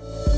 you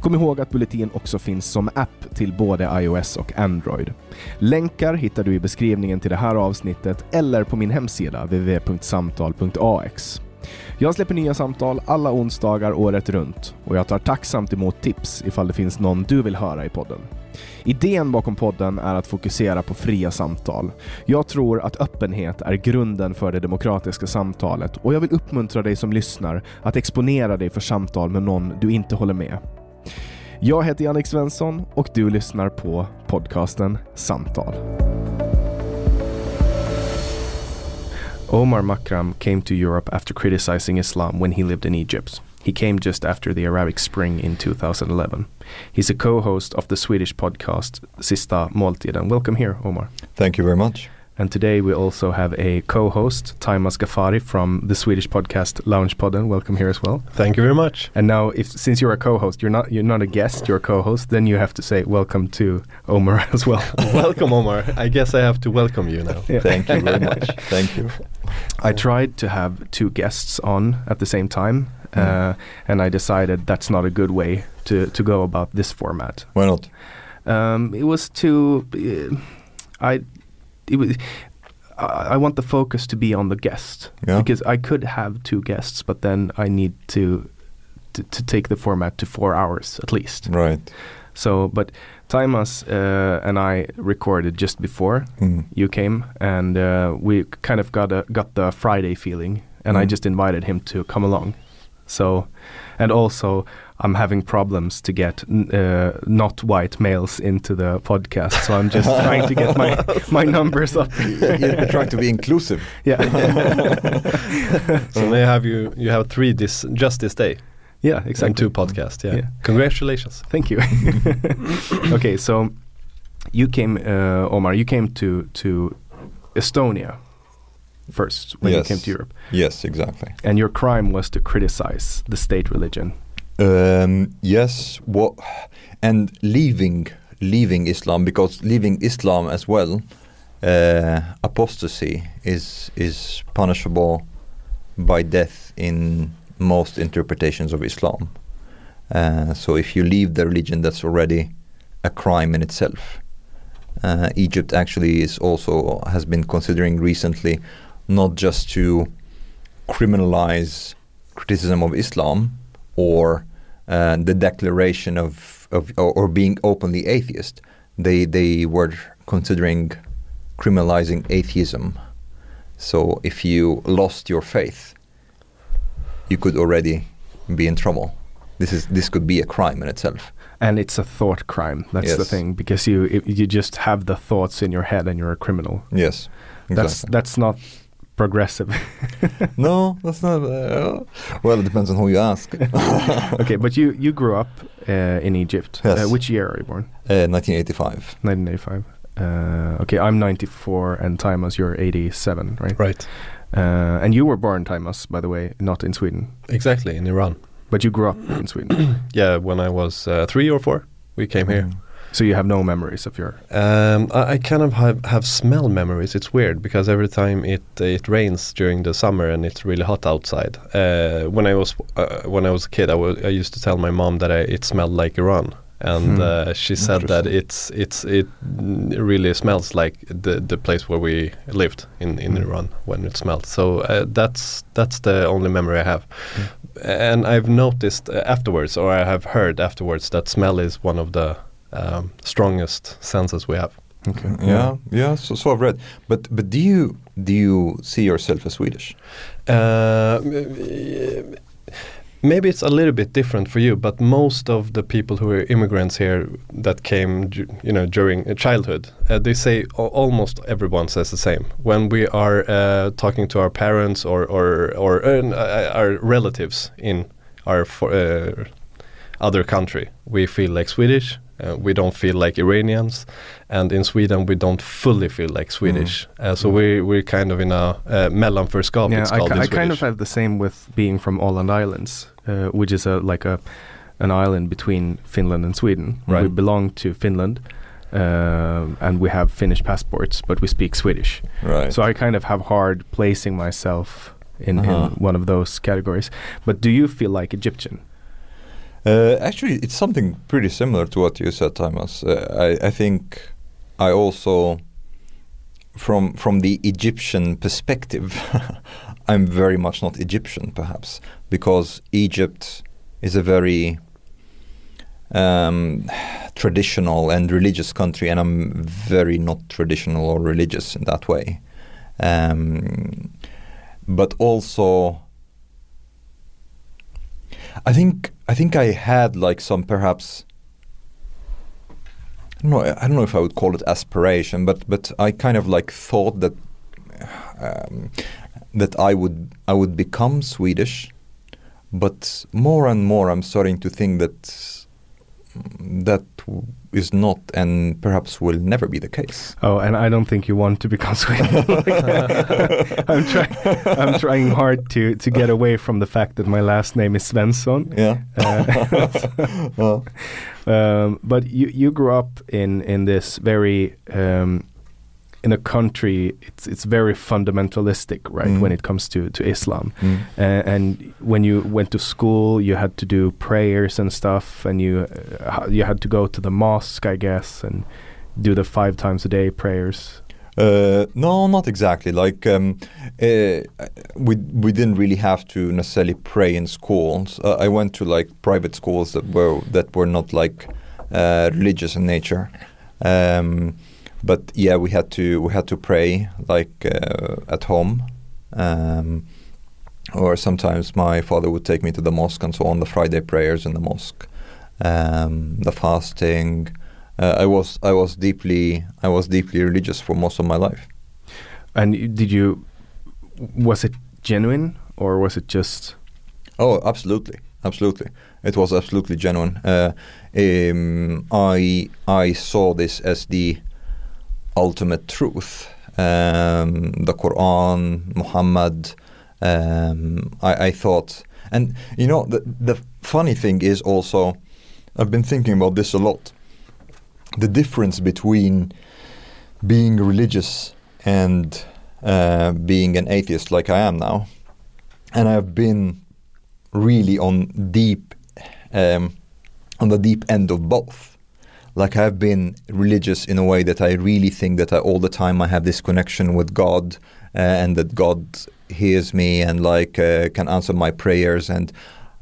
Kom ihåg att Bulletin också finns som app till både iOS och Android. Länkar hittar du i beskrivningen till det här avsnittet eller på min hemsida www.samtal.ax. Jag släpper nya samtal alla onsdagar året runt och jag tar tacksamt emot tips ifall det finns någon du vill höra i podden. Idén bakom podden är att fokusera på fria samtal. Jag tror att öppenhet är grunden för det demokratiska samtalet och jag vill uppmuntra dig som lyssnar att exponera dig för samtal med någon du inte håller med. Jag heter Jannik Svensson och du lyssnar på podcasten Samtal. Omar Makram came to Europe after criticizing Islam when he lived in Egypt. He came just after the Arabic Spring in 2011. He's a co-host of the Swedish podcast Sista Måltiden. Welcome here, Omar. Thank you very much. And today we also have a co-host, Taimas Gafari from the Swedish podcast Lounge Loungepodden. Welcome here as well. Thank you very much. And now, if since you're a co-host, you're not you're not a guest, you're a co-host. Then you have to say welcome to Omar as well. welcome, Omar. I guess I have to welcome you now. Yeah. Thank you very much. Thank you. I tried to have two guests on at the same time, uh, and I decided that's not a good way to to go about this format. Why not? Um, it was too. Uh, I. It was. I I want the focus to be on the guest Yeah. because I could have two guests, but then I need to, to to take the format to four hours at least. Right. So, but Taimas uh, and I recorded just before Mm. you came, and uh, we kind of got a got the Friday feeling, and I Mm. just invited him to come along. So, and also I'm having problems to get uh, not white males into the podcast, so I'm just trying to get my my numbers up. You're trying to be inclusive. yeah, So they have you you have three this just this day yeah, and exactly. two podcasts. Yeah. Yeah. Congratulations. Thank you. okay, so you came, uh, Omar. You came to to Estonia first when you came to Europe, Yes, exactly. and your crime was to criticize the state religion. Um, yes. What? And leaving, leaving Islam because leaving Islam as well, uh, apostasy is is punishable by death in most interpretations of Islam. Uh, so if you leave the religion, that's already a crime in itself. Uh, Egypt actually is also has been considering recently not just to criminalize criticism of Islam or uh, the declaration of, of or, or being openly atheist. They they were considering criminalizing atheism. So if you lost your faith, you could already be in trouble. This is this could be a crime in itself. And it's a thought crime. That's the thing because you you just have the thoughts in your head and you're a criminal. Yes, That's that's not progressive. no, that's not. Uh, well, it depends on who you ask. okay, but you you grew up uh, in Egypt. Yes. Uh, which year are you born? Uh, 1985. 1985. Uh, okay, I'm 94 and Timas, you're 87, right? Right. Uh, and you were born, Timas, by the way, not in Sweden, Exactly in Iran. but you grew up in Sweden. Yeah, when I was uh, three or four, we came here. So you have no memories of your. Um, I, I kind of have, have smell memories. It's weird because every time it it rains during the summer and it's really hot outside. Uh, when I was uh, when I was a kid, I wa- I used to tell my mom that I, it smelled like Iran, and Hmm. uh, she said that it's it's it really smells like the the place where we lived in in Hmm. Iran when it smelled. So uh, that's that's the only memory I have. And I've noticed uh, afterwards, or I have heard afterwards, that smell is one of the um, strongest senses we have. Okay. Yeah, yeah. So, so I've read. But but do you do you see yourself as Swedish? Uh, maybe it's a little bit different for you, but most of the people who are immigrants here that came, you know, during uh, childhood, uh, they say almost everyone says the same. When we are uh, talking to our parents or or or uh, uh, our relatives in our uh, other country, we feel like Swedish. Uh, we don't feel like Iranians, and in Sweden we don't fully feel like Swedish. Uh, so we we're kind of in a uh, mellanförskap. Yeah, it's I, I kind of have the same with being from Åland Islands, uh, which is a like a an island between Finland and Sweden. We belong to Finland, uh, and we have Finnish passports, but we speak Swedish. Right. So I kind of have hard placing myself in, Uh-huh. in one of those categories. But do you feel like Egyptian? Uh, actually, it's something pretty similar to what you said, Thomas. Uh, I, I think I also, from from the Egyptian perspective, I'm very much not Egyptian, perhaps, because Egypt is a very um, traditional and religious country, and I'm very not traditional or religious in that way. Um, but also, I think I think I had like some perhaps I don't know I don't know if I would call it aspiration, but but I kind of like thought that um, that I would I would become Swedish, but more and more I'm starting to think that that is not and perhaps will never be the case. Oh, and I don't think you want to become Swedish. I'm trying. I'm trying hard to to get away from the fact that my last name is Svensson. Yeah. Uh, um, but you you grew up in in this very um, in a country. It's it's very fundamentalistic, right? Mm. When it comes to to Islam, Mm. uh, and when you went to school, you had to do prayers and stuff, and you uh, you had to go to the mosque, I guess, and do the five times a day prayers. Uh, no, not exactly. Like um, uh, we we didn't really have to necessarily pray in schools. Uh, I went to like private schools that were that were not like uh, religious in nature. Um, but yeah, we had to we had to pray like uh, at home. Um, or sometimes my father would take me to the mosque and so on the Friday prayers in the mosque, um, the fasting. Uh, I was I was deeply I was deeply religious for most of my life. And did you? Was it genuine or was it just? Oh, absolutely, absolutely. It was absolutely genuine. Uh, um, I I saw this as the ultimate truth. Um, the Quran, Muhammad. Um, I, I thought, and you know, the the funny thing is also, I've been thinking about this a lot. The difference between being religious and uh, being an atheist, like I am now, and I've been really on deep um, on the deep end of both. Like I've been religious in a way that I really think that I, all the time I have this connection with God uh, and that God hears me and like uh, can answer my prayers and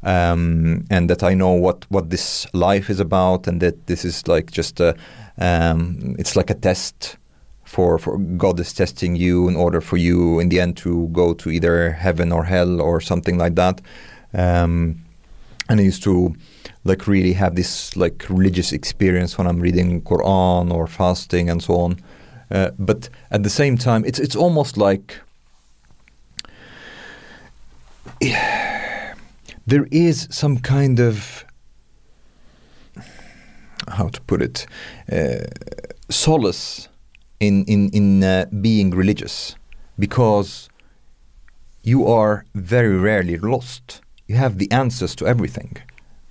um, and that I know what what this life is about and that this is like just a um, it's like a test for for God is testing you in order for you in the end to go to either heaven or hell or something like that. Um, and I used to like really have this like religious experience when I'm reading Quran or fasting and so on. Uh, but at the same time, it's it's almost like there is some kind of how to put it uh, solace in in in uh, being religious because you are very rarely lost. You have the answers to everything.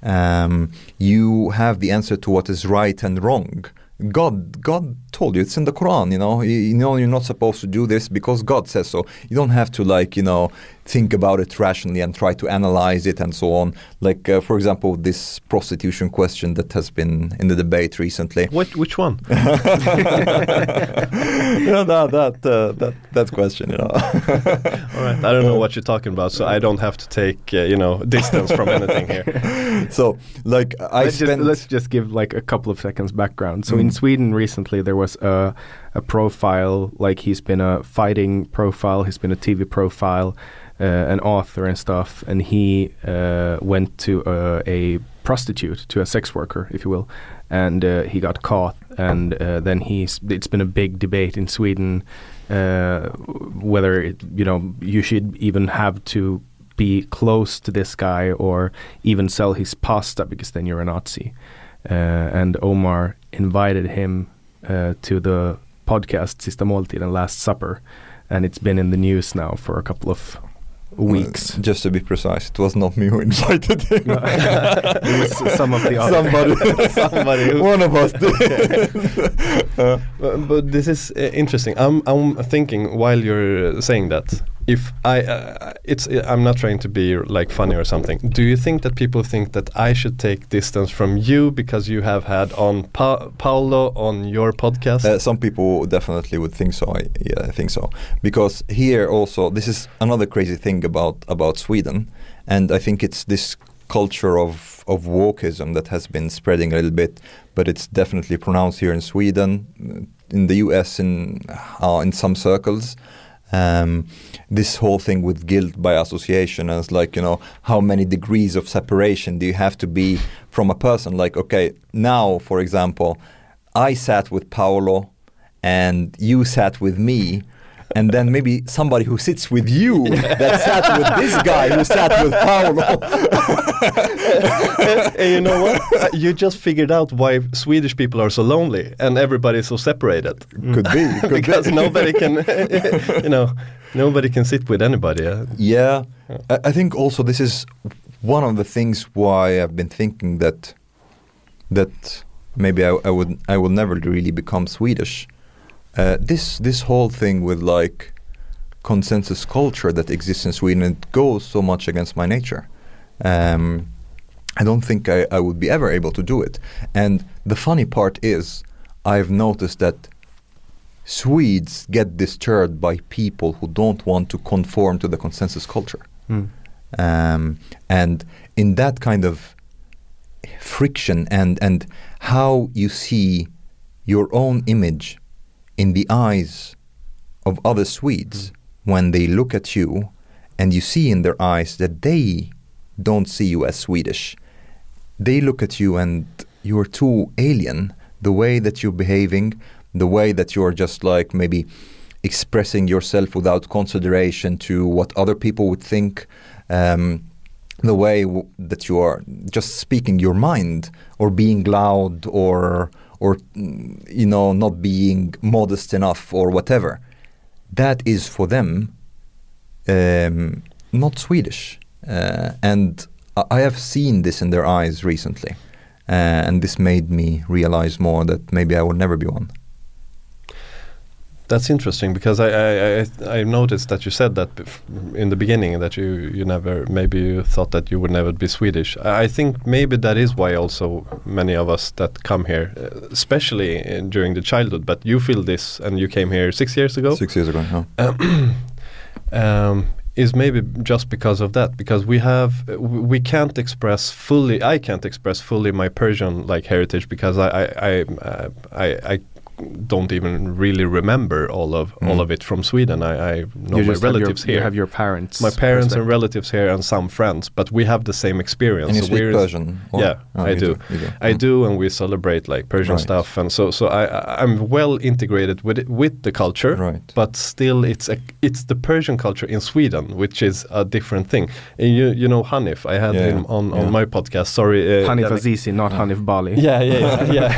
Um, you have the answer to what is right and wrong. God, God told you it's in the Quran. You know, you, you, know you're not supposed to do this because God says so. You don't have to like you know think about it rationally and try to analyze it and so on. Like uh, for example, this prostitution question that has been in the debate recently. What, which one? you know that that uh, that that question. You know. All right, I don't know what you're talking about, so I don't have to take uh, you know distance from anything here. So like I let's, just, let's just give like a couple of seconds background. So in Mm. Sweden recently there was a, a profile, like he's been a fighting profile, he's been a TV profile, uh, an author and stuff, and he uh, went to a prostitute, to a sex worker, if you will, and uh, he got caught, and uh, then he's. It's been a big debate in Sweden uh, whether it, you know you should even have to be close to this guy or even sell his pasta because then you're a Nazi. And Omar invited him to the podcast Sista Måltid and Last Supper, and it's been in the news now for a couple of weeks. Just to be precise, it was not me who invited him. it was some of the other. Somebody, Somebody one of us did. Uh, Uh, but this is uh, interesting. I'm I'm thinking while you're uh, saying that if I uh, it's I'm not trying to be like funny or something. Do you think that people think that I should take distance from you because you have had on pa- Paolo on your podcast? Uh, some people definitely would think so. I, yeah, I think so. Because here also, this is another crazy thing about about Sweden, and I think it's this culture of of wokeism that has been spreading a little bit, but it's definitely pronounced here in Sweden, in the U.S. in uh, in some circles. Um, this whole thing with guilt by association as like you know how many degrees of separation do you have to be from a person? Like okay now for example I sat with Paolo and you sat with me and then maybe somebody who sits with you that sat with this guy who sat with Paolo and you know what? Uh, you just figured out why Swedish people are so lonely and everybody is so separated. could be could because be. nobody can, you know, nobody can sit with anybody. Yeah, I, I think also this is one of the things why I've been thinking that that maybe I, I would I will never really become Swedish. Uh, this this whole thing with like consensus culture that exists in Sweden it goes so much against my nature. Um, I don't think I, I would be ever able to do it. And the funny part is, I've noticed that Swedes get disturbed by people who don't want to conform to the consensus culture. Mm. Um, and in that kind of friction and, and how you see your own image in the eyes of other Swedes when they look at you and you see in their eyes that they don't see you as Swedish. They look at you and you're too alien. The way that you're behaving, the way that you're just like maybe expressing yourself without consideration to what other people would think. Um, the way w- that you are just speaking your mind or being loud or or mm, you know not being modest enough or whatever. That is for them um, not Swedish. Uh, and I- have seen this in their eyes recently. Uh, and this made me realize more that maybe I will never be one That's interesting because I, I, I, I noticed that you said that in the beginning that you, you never maybe you thought that you would never be Swedish. I think maybe that is why also many of us that come here, uh, especially in, during the childhood, but you feel this and you came here six years ago. Six years ago. No. um, is maybe just because of that because we have we can't express fully I can't express fully my Persian like heritage because I I I, uh, I, I don't even really remember all of all Mm. of it from Sweden. I, I know you my just have your- relatives You here. have your parents. my parents and relatives here and some friends, but we have the same experience. And you So speak we're- Persian? or- Yeah, Oh, I you do. do. I Mm. do, and we celebrate like Persian Right. stuff, and so so I I- I'm well integrated with it, with the culture, Right. but still it's a it's the Persian culture in Sweden, which is a different thing. And you you know Hanif, I had Yeah, him on yeah. on my podcast. Sorry, uh, Hanif Azizi, not Hanif Bali. Yeah, yeah, yeah. yeah.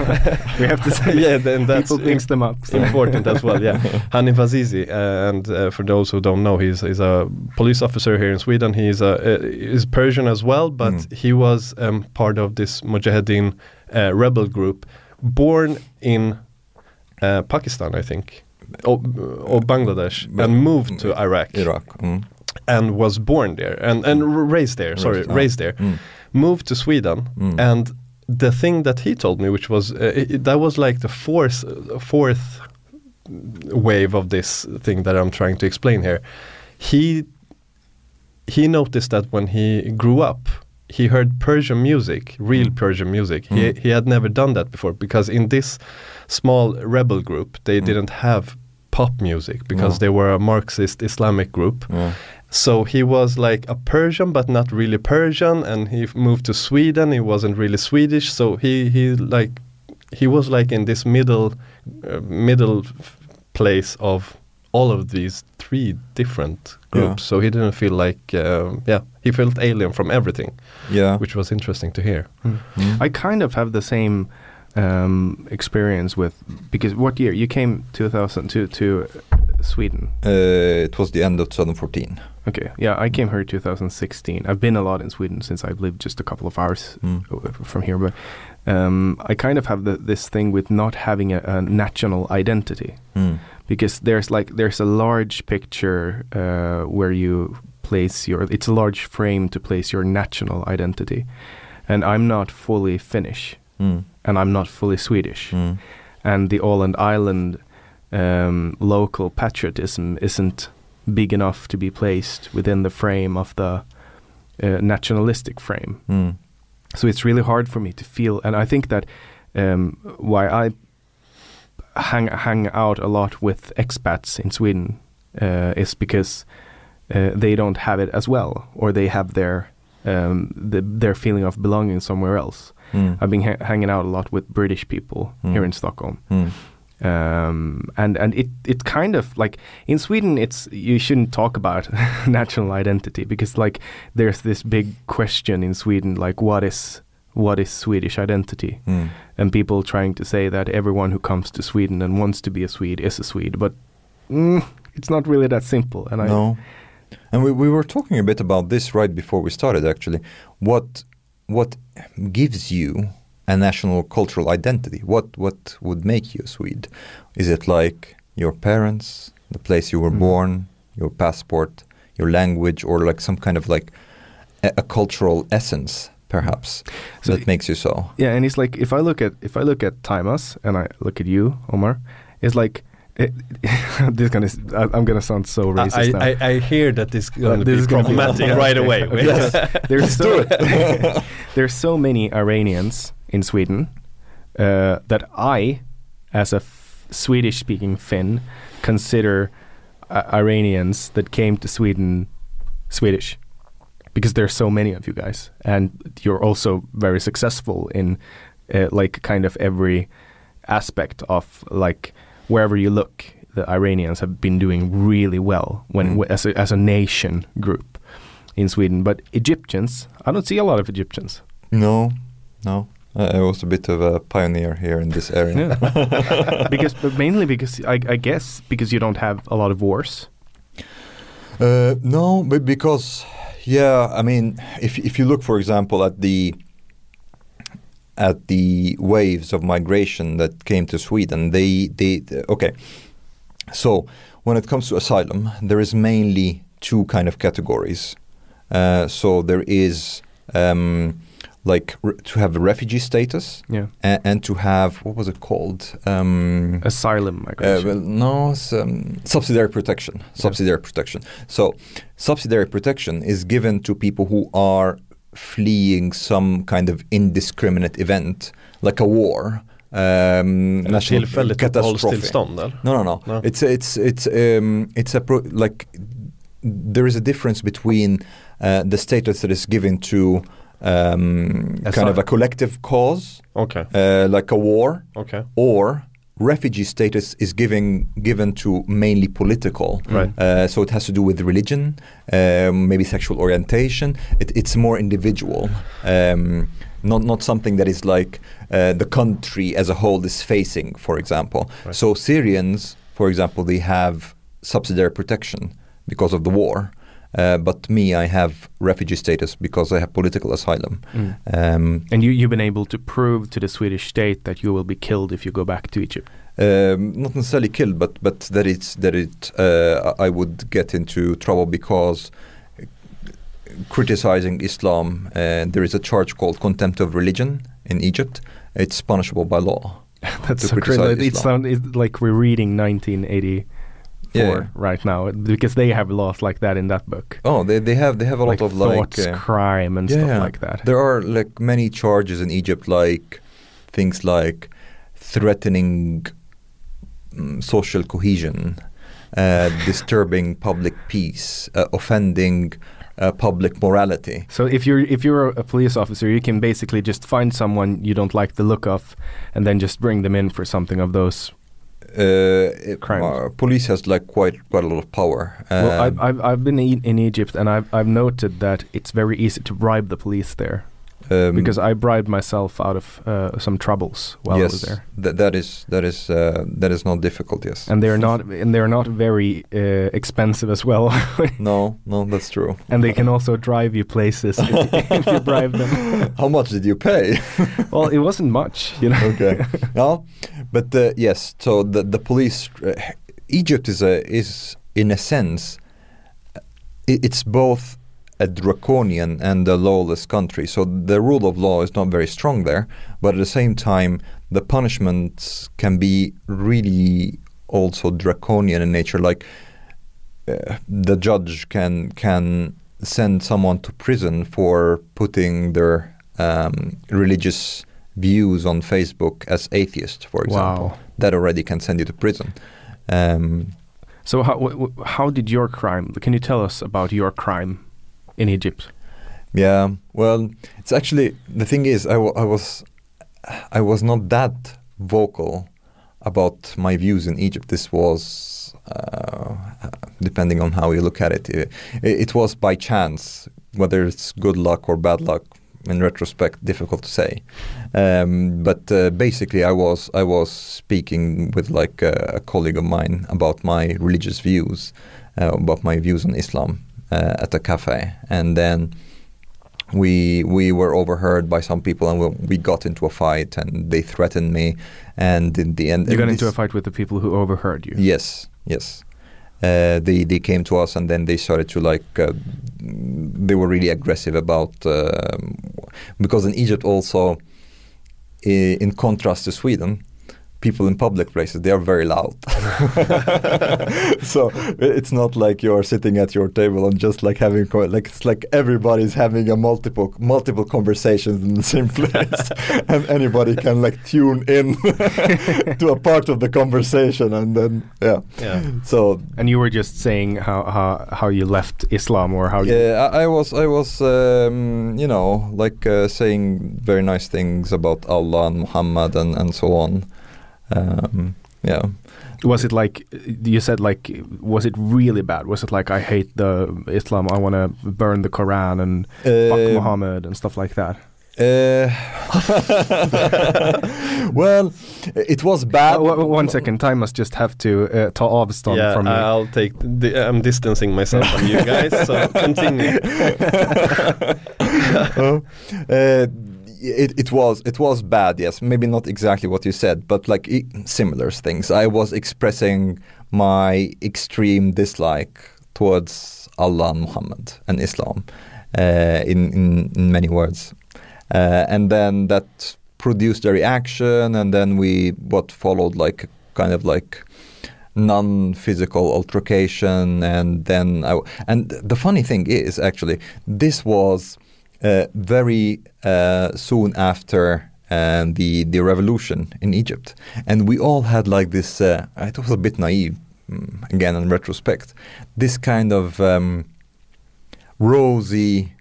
we have to say. yeah, then that's People mix them up. so. important as well. Yeah, Hanif Azizi, uh, and uh, for those who don't know, he's he's a police officer here in Sweden. He's a uh, is Persian as well, but Mm. he was um, part of this Mujahideen uh, rebel group, born in uh, Pakistan, I think, or, or Bangladesh, But- and moved to Iraq, Iraq. Mm. and was born there and and raised there. Sorry, Raised- ah, raised there Mm. moved to Sweden, Mm. and the thing that he told me, which was uh, it, that was like the fourth fourth wave of this thing that I'm trying to explain here. He he noticed that when he grew up, he heard Persian music, real Mm. Persian music. He Mm. he had never done that before because in this small rebel group they Mm. didn't have pop music because No. they were a Marxist Islamic group. Yeah. So he was like a Persian, but not really Persian, and he moved to Sweden. He wasn't really Swedish, so he he like he was like in this middle uh, middle place of all of these three different groups. Yeah. So he didn't feel like um, yeah he felt alien from everything, Yeah. which was interesting to hear. Mm. Mm. I kind of have the same um, experience with because what year you came 2000 to to Sweden? Uh, it was the end of 2014. Okay, yeah, I came here 2016. I've been a lot in Sweden since I've lived just a couple of hours Mm. from here, but um, I kind of have the, this thing with not having a, a national identity Mm. because there's like there's a large picture uh, where you place your it's a large frame to place your national identity, and I'm not fully Finnish Mm. and I'm not fully Swedish Mm. and the Åland Island um, local patriotism isn't big enough to be placed within the frame of the uh, nationalistic frame. Mm. So it's really hard for me to feel, and I think that um, why I hang hang out a lot with expats in Sweden uh, is because uh, they don't have it as well, or they have their um, the, their feeling of belonging somewhere else. Mm. I've been ha- hanging out a lot with British people Mm. here in Stockholm, Mm. Um, and and it it kind of like in Sweden, it's you shouldn't talk about national identity because like there's this big question in Sweden, like what is what is Swedish identity, Mm. and people trying to say that everyone who comes to Sweden and wants to be a Swede is a Swede, but mm, it's not really that simple. And I No. And we, we were talking a bit about this right before we started actually. What what gives you a national cultural identity? What what would make you a Swede? Is it like your parents, the place you were Mm. born, your passport, your language or like some kind of like a, a cultural essence perhaps So that i- makes you so? Yeah, and it's like if I look at if I look at Timas and I look at you, Omar, it's like it, this gonna s- I, I'm gonna sound so racist I, now. I, I hear that this is going to this be is gonna be- problematic right away. Yes. there's so there's so many Iranians in Sweden uh, that I, as a f- Swedish-speaking Finn, consider uh, Iranians that came to Sweden Swedish because there's so many of you guys, and you're also very successful in uh, like kind of every aspect of like wherever you look, the Iranians have been doing really well when Mm. w- as a, as a nation group in Sweden. But Egyptians, I don't see a lot of Egyptians. No, no. I was a bit of a pioneer here in this area. because but mainly because I, I guess because you don't have a lot of wars. Uh, no, but because yeah, I mean, if if you look, for example, at the at the waves of migration that came to Sweden, they they okay. so when it comes to asylum, there is mainly two kind of categories. Uh, so there is um, like re- to have a refugee status Yeah. and, and to have what was it called? Um, Asylum uh, migration. well, no, it's, um, subsidiary protection. Subsidiary protection. So, subsidiary protection is given to people who are fleeing some kind of indiscriminate event, like a war. Um, national tillfälligt catastrophe. No, no, no. No. It's it's it's um, it's a pro- like there is a difference between uh, the status that is given to um, kind of a collective cause, Okej, uh, like a war, okej. or refugee status is giving given to mainly political. Right. Uh, so it has to do with religion, um, maybe sexual orientation. It, it's more individual, um, not not something that is like uh, the country as a whole is facing. For example, Right. so Syrians, for example, they have subsidiary protection because of the war. Uh, but me, I have refugee status because I have political asylum. Mm. Um, And you, you've been able to prove to the Swedish state that you will be killed if you go back to Egypt. um, not necessarily killed, but but that it's that it uh, I would get into trouble because criticizing Islam. Uh, there is a charge called contempt of religion in Egypt. It's punishable by law. That's so crazy. It sounds like we're reading 1984 Yeah. right now because they have laws like that in that book. Oh, they, they have they have a like lot of thoughts, like uh, crime, and yeah, stuff yeah. like that. There are like many charges in Egypt, like things like threatening mm, social cohesion, uh, disturbing public peace, uh, offending uh, public morality. So if you're if you're a police officer, you can basically just find someone you don't like the look of, and then just bring them in for something of those. Uh, uh, police has like quite quite a lot of power. well, Um, I've, I've I've been e- in Egypt, and I've I've noted that it's very easy to bribe the police there um, because I bribed myself out of uh, some troubles while I was there, that that is that is uh, that is not difficult. Yes, and they're not and they're not very uh, expensive as well, no, no, that's true. and they can also drive you places if, you- if you bribe them. How much did you pay? well, it wasn't much, you know. okay. No, but uh, yes. So the the police, uh, Egypt is a is in a sense, i it's both a draconian and a lawless country. So the rule of law is not very strong there, but at the same time, the punishments can be really also draconian in nature. Like uh, the judge can can send someone to prison for putting their um, religious views on Facebook as atheist, for example. Wow. That already can send you to prison. Um, So how how did your crime? Can you tell us about your crime in Egypt? yeah, well, it's actually the thing is, I, I was I was not that vocal about my views in Egypt. This was uh, depending on how you look at it. It, it was by chance, whether it's good luck or bad luck. In retrospect, difficult to say. Um, but uh, basically, I was I was speaking with like a, a colleague of mine about my religious views, uh, about my views on Islam uh, at a cafe, and then we we were overheard by some people, and we, we got into a fight, and they threatened me, and in the end, You got and into a fight with the people who overheard you. Yes, yes. Uh, they they came to us and then they started to like uh, they were really aggressive about um, because in Egypt also in contrast to Sweden people in public places they are very loud. So it's not like you're sitting at your table and just like having like it's like everybody's having a multiple multiple conversations in the same place. And anybody can like tune in to a part of the conversation and then yeah. Yeah. so And you were just saying how how, how you left Islam or how you yeah I, I was i was um, you know like uh, saying very nice things about allah and muhammad and, and so on um, yeah was it like you said like was it really bad? Was it like I hate the Islam, I want to burn the Quran and fuck Uh, Muhammad and stuff like that? Uh, well, it was bad. Uh, w- one second, Taimas just have to uh, ta avstånd Yeah, from me. I'll take. The, I'm distancing myself from you guys. So continue. it, it was it was bad yes. Maybe not exactly what you said but like i similar things. I was expressing my extreme dislike towards allah and muhammad and islam uh, in, in in many words. Uh, and then that produced a reaction and then we what followed like kind of like non-physical altercation and then I, and the funny thing is actually this was very uh, soon after um, the the revolution in Egypt, and we all had like this. Uh, it was a bit naive, mm, again in retrospect, this kind of um, rosy,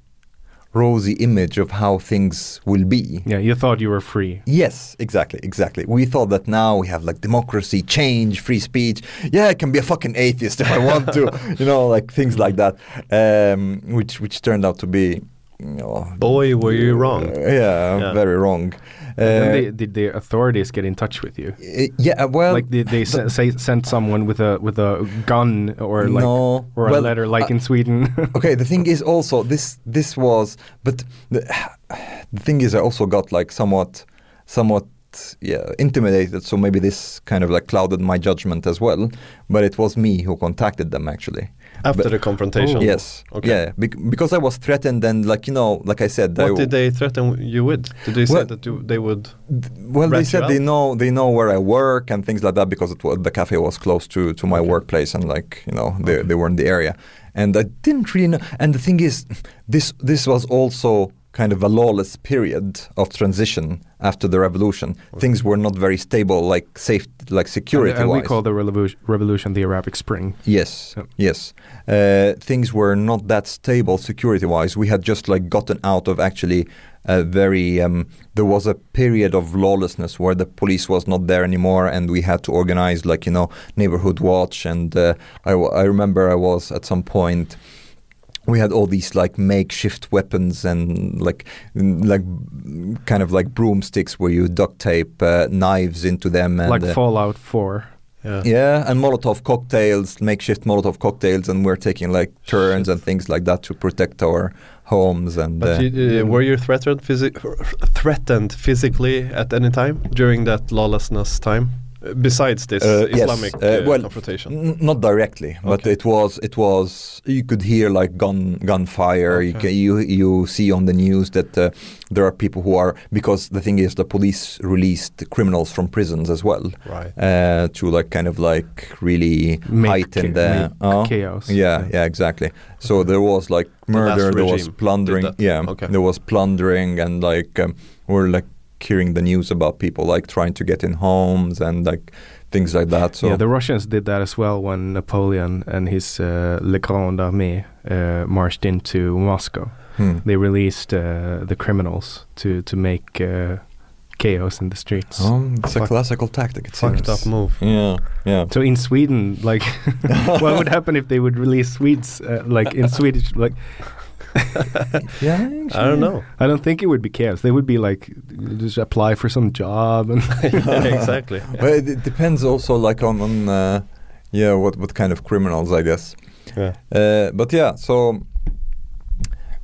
rosy image of how things will be. Yeah, you thought you were free. Yes, exactly, exactly. We thought that now we have like democracy, change, free speech. Yeah, I can be a fucking atheist if I want to, you know, like things like that, um, which which turned out to be Boy, were you wrong. yeah, Yeah. very wrong. Uh, they, did the authorities get in touch with you? uh, yeah, well, like did they se- say sent someone with a with a gun or like No. or a Well, letter like uh, in Sweden? okay the thing is also this this was but the, the thing is i also got like somewhat somewhat yeah intimidated so maybe this kind of like clouded my judgment as well but it was me who contacted them actually After But- the confrontation. Oh. yes Okay. yeah bec- because i was threatened and like you know like i said What I, did they threaten you with? Did they say that you, they would? well they said they know they know where i work and things like that because the cafe was close to to my workplace and like you know they, they were in the area and i didn't really know and the thing is this this was also kind of a lawless period of transition after the revolution things were not very stable like safe like security and, and we call the revolution, revolution the Arabic Spring. Yes, Yep. yes. Uh, things were not that stable security-wise. We had just like gotten out of actually a very. Um, there was a period of lawlessness where the police was not there anymore, and we had to organize like you know neighborhood watch. And uh, I, w- I remember I was at some point. We had all these like makeshift weapons and like like kind of like broomsticks where you duct tape uh, knives into them and like uh, Fallout 4. Yeah. yeah, and Molotov cocktails, makeshift Molotov cocktails, and we're taking like turns and things like that to protect our homes. And But uh, you, uh, were you threatened, physi- threatened physically at any time during that lawlessness time? Besides this Uh, yes, Islamic uh, uh, well, confrontation. not directly, but Okay. it was it was you could hear like gun gunfire. You, Okay. ca- you you see on the news that uh, there are people who are because the thing is the police released criminals from prisons as well. Right. Uh, to like kind of like really Make heighten the uh, chaos. Yeah, Yeah. yeah, exactly. So there was like The murder, there was plundering. Yeah, Okay. there was plundering, and like um, we're like hearing the news about people like trying to get in homes and like things like that. So yeah, the Russians did that as well when Napoleon and his uh, Le Grand Armée uh, marched into Moscow. hmm. They released uh, the criminals to to make uh, chaos in the streets. Um, it's a Fuck- classical tactic. It Fucked seems. up move. Yeah, yeah. So in Sweden, like, what would happen if they would release Swedes, uh, like in Swedish, like, yeah, I don't know. I don't think it would be chaos. They would be like, just apply for some job and yeah, exactly. But it, it depends also like on on uh, yeah what what kind of criminals I guess. Yeah. Uh, but yeah, so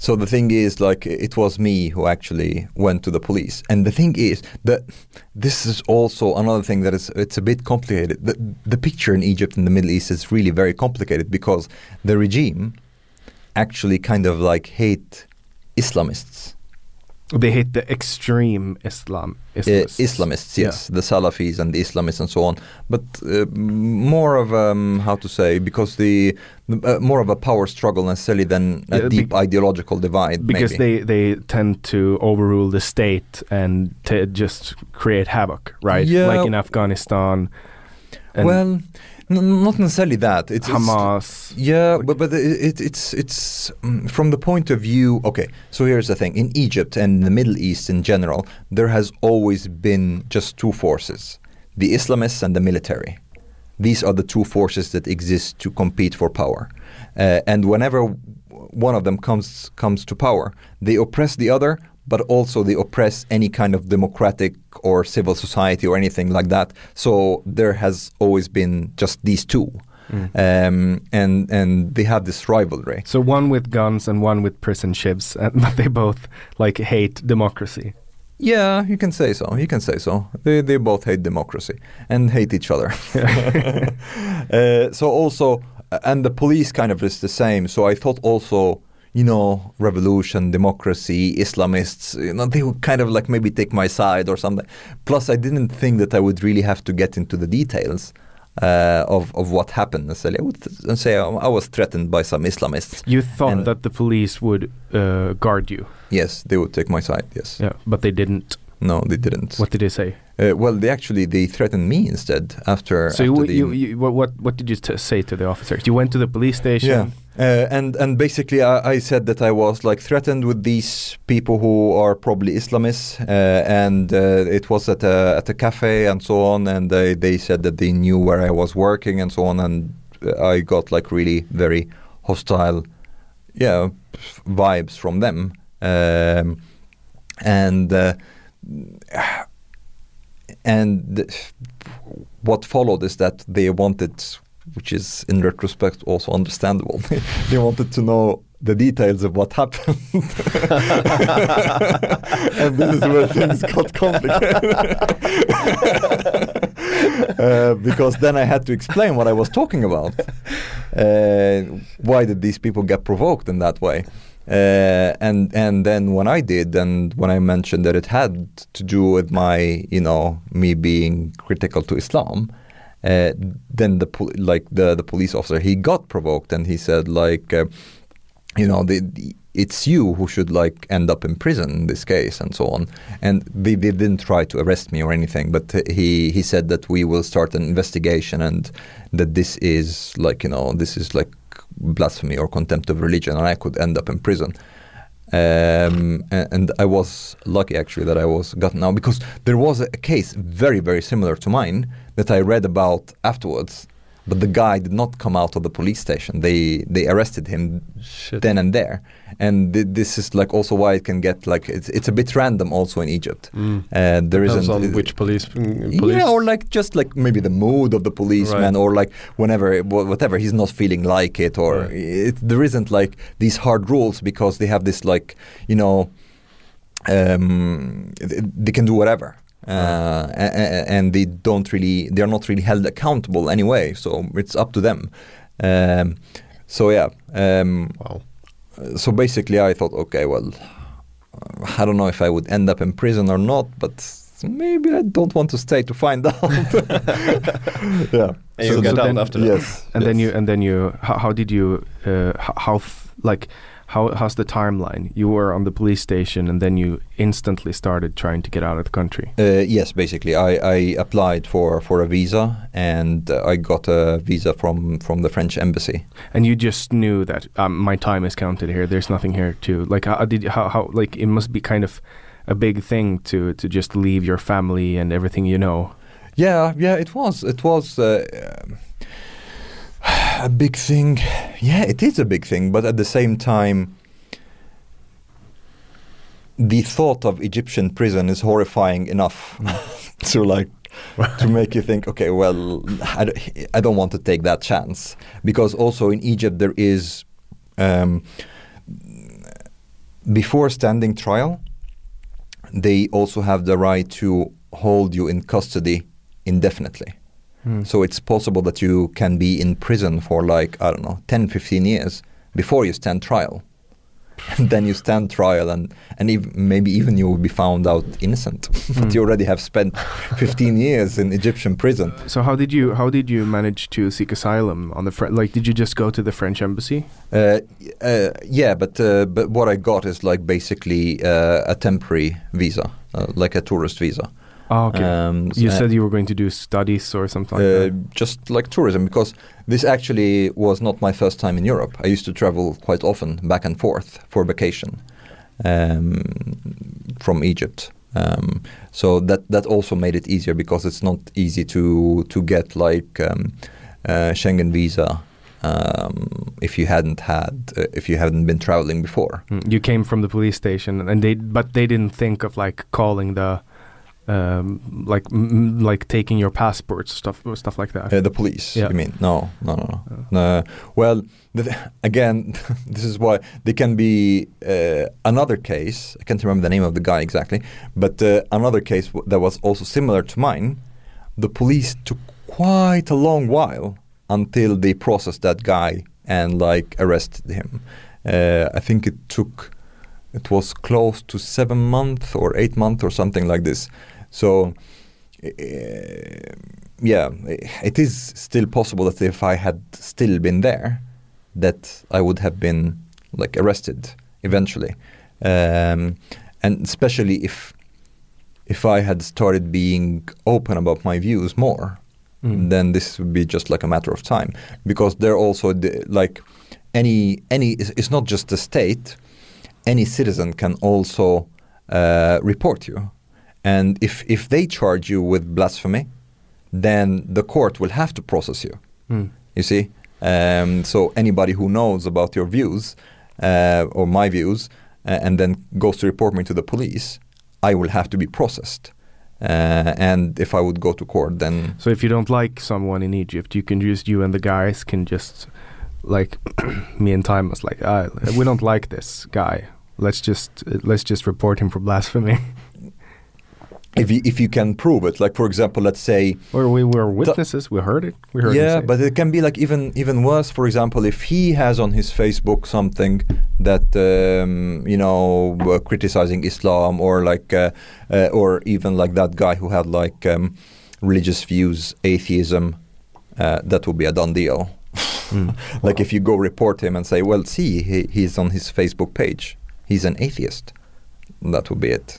so the thing is, like, it was me who actually went to the police, and the thing is that this is also another thing that is it's a bit complicated. The, the picture in Egypt and the Middle East is really very complicated because the regime actually kind of like hate Islamists. they hate the extreme Islam. Uh, Islamists. Islamists, yes, the Salafis and the Islamists and so on, but uh, more of um, how to say because the uh, more of a power struggle necessarily than a Yeah, deep ideological divide. because maybe. they they tend to overrule the state and to just create havoc, right? Yeah. Like in Afghanistan. And well, not necessarily that. It's it's- Hamas. Yeah, but but it, it, it's it's mm, from the point of view. Okay, so here's the thing: in Egypt and the Middle East in general, there has always been just two forces: the Islamists and the military. These are the two forces that exist to compete for power, uh, and whenever one of them comes comes to power, they oppress the other, but also they oppress any kind of democratic or civil society or anything like that. So there has always been just these two um, and and they have this rivalry. So one with guns and one with prison ships, and, but they both like hate democracy. Yeah, you can say so. You can say so. They they both hate democracy and hate each other. uh, so also, and the police kind of is the same. So I thought also, you know, revolution, democracy, Islamists, you know, they would kind of like maybe take my side or something. Plus, I didn't think that I would really have to get into the details. Uh, of of what happened necessarily, I would say I, I was threatened by some Islamists. You thought And- that the police would uh, guard you. Yes, they would take my side. Yes, Yeah, but they didn't. no, they didn't. What did they say? Uh, well, they actually they threatened me instead after. So after you, the, you, you, what, what what did you t- say to the officers? You went to the police station. Yeah, uh, and and basically I, I said that I was like threatened with these people who are probably Islamists, uh, and uh, it was at a at a cafe and so on, and they they said that they knew where I was working and so on, and I got like really very hostile, yeah, vibes from them, um, and. Uh, and what followed is that they wanted, which is in retrospect also understandable, they wanted to know the details of what happened. and this is where things got complicated. uh, because then I had to explain what I was talking about. Uh, why did these people get provoked in that way? Uh, and and then when I did, and when I mentioned that it had to do with my, you know, me being critical to Islam, uh, then the like the the police officer he got provoked and he said like, uh, you know, the, the- it's you who should like end up in prison in this case and so on. And they, they didn't try to arrest me or anything, but he he said that we will start an investigation and that this is like you know this is like blasphemy or contempt of religion, and I could end up in prison. Um, and I was lucky actually that I was gotten out because there was a, a case very very similar to mine that I read about afterwards, but the guy did not come out of the police station. They they arrested him Shit. then and there, and th- this is like also why it can get like it's it's a bit random also in Egypt. Mm. Uh, there Depends isn't on which police. mm, police. yeah, or like just like maybe the mood of the policeman, Right. or like whenever whatever he's not feeling like it, or Right. it, there isn't like these hard rules because they have this like you know um, they can do whatever. Uh, a- a- and they don't really they're not really held accountable anyway so it's up to them um, so yeah um, Wow. so basically I thought okay well I don't know if I would end up in prison or not but maybe I don't want to stay to find out yeah And you got out after that. yes And then you and then you how, how did you uh, how like how how's the timeline? You were on the police station and then you instantly started trying to get out of the country. Uh, yes, basically, I, I applied for, for a visa and uh, I got a visa from, from the French embassy. And you just knew that um, my time is counted here. There's nothing here to like. How did how how like it must be kind of a big thing to to just leave your family and everything you know. Yeah, yeah, it was. It was uh, a big thing. Yeah, it is a big thing, but at the same time, the thought of Egyptian prison is horrifying enough to like to make you think, okay, well, I don't, I don't want to take that chance because also in Egypt there is um, before standing trial, they also have the right to hold you in custody indefinitely. So it's possible that you can be in prison for like, I don't know, 10, 15 years before you stand trial. And then you stand trial and, and ev- maybe even you will be found out innocent. but you already have spent 15 years in Egyptian prison. So how did you how did you manage to seek asylum on the French? Like, did you just go to the French embassy? Uh, uh, yeah, but uh, but what I got is like basically uh, a temporary visa, uh, like a tourist visa. Oh, okay. Um, you said you were going to do studies or something. Like uh, that. just like tourism because this actually was not my first time in Europe. I used to travel quite often back and forth for vacation um, from Egypt. Um, so that that also made it easier because it's not easy to to get like um, uh, Schengen visa um, if you hadn't had uh, if you hadn't been traveling before. Mm, You came from the police station, and they but they didn't think of like calling the um, like m- like taking your passports, stuff stuff like that? Uh, the police, Yeah. you mean? No, no, no, no. no. Well, th- again, this is why there can be uh, another case. I can't remember the name of the guy exactly, but uh, another case w- that was also similar to mine. The police took quite a long while until they processed that guy and like arrested him. Uh, I think it took it was close to seven months or eight months or something like this. So, uh, yeah, it is still possible that if I had still been there, that I would have been like arrested eventually, um, and especially if if I had started being open about my views more, Mm. then this would be just like a matter of time. Because they're also the, like any any it's, it's not just the state. Any citizen can also uh, report you and if if they charge you with blasphemy then the court will have to process you Mm. you see um, so anybody who knows about your views uh, or my views uh, and then goes to report me to the police i will have to be processed uh, and if i would go to court then So if you don't like someone in Egypt, you can just you and the guys can just like me and Taimas like uh, we don't like this guy. Let's just let's just report him for blasphemy. if you, if you can prove it like for example let's say or we were witnesses. we heard it. We heard. yeah but it can be like even even worse for example if he has on his facebook something that um, you know uh, criticizing islam or like uh, uh, or even like that guy who had like um, religious views atheism uh, that would be a done deal Mm. like if you go report him and say well see he, he's on his facebook page he's an atheist that would be it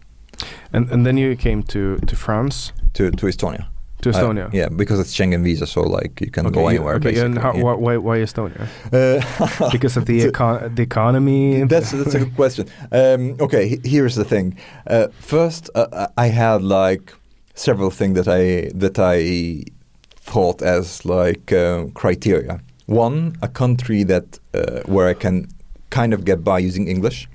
And and then you came to to France to to estonia to Uh, Estonia. yeah because it's schengen visa so like you can Okay, go anywhere okay, and how, yeah. why, why why Estonia? Uh, Because of the econ- the economy. That's that's a good question. Um, okay, here's the thing. Uh, first, uh, I had like several things that I that I thought as like uh, criteria. One, a country that uh, where I can kind of get by using English.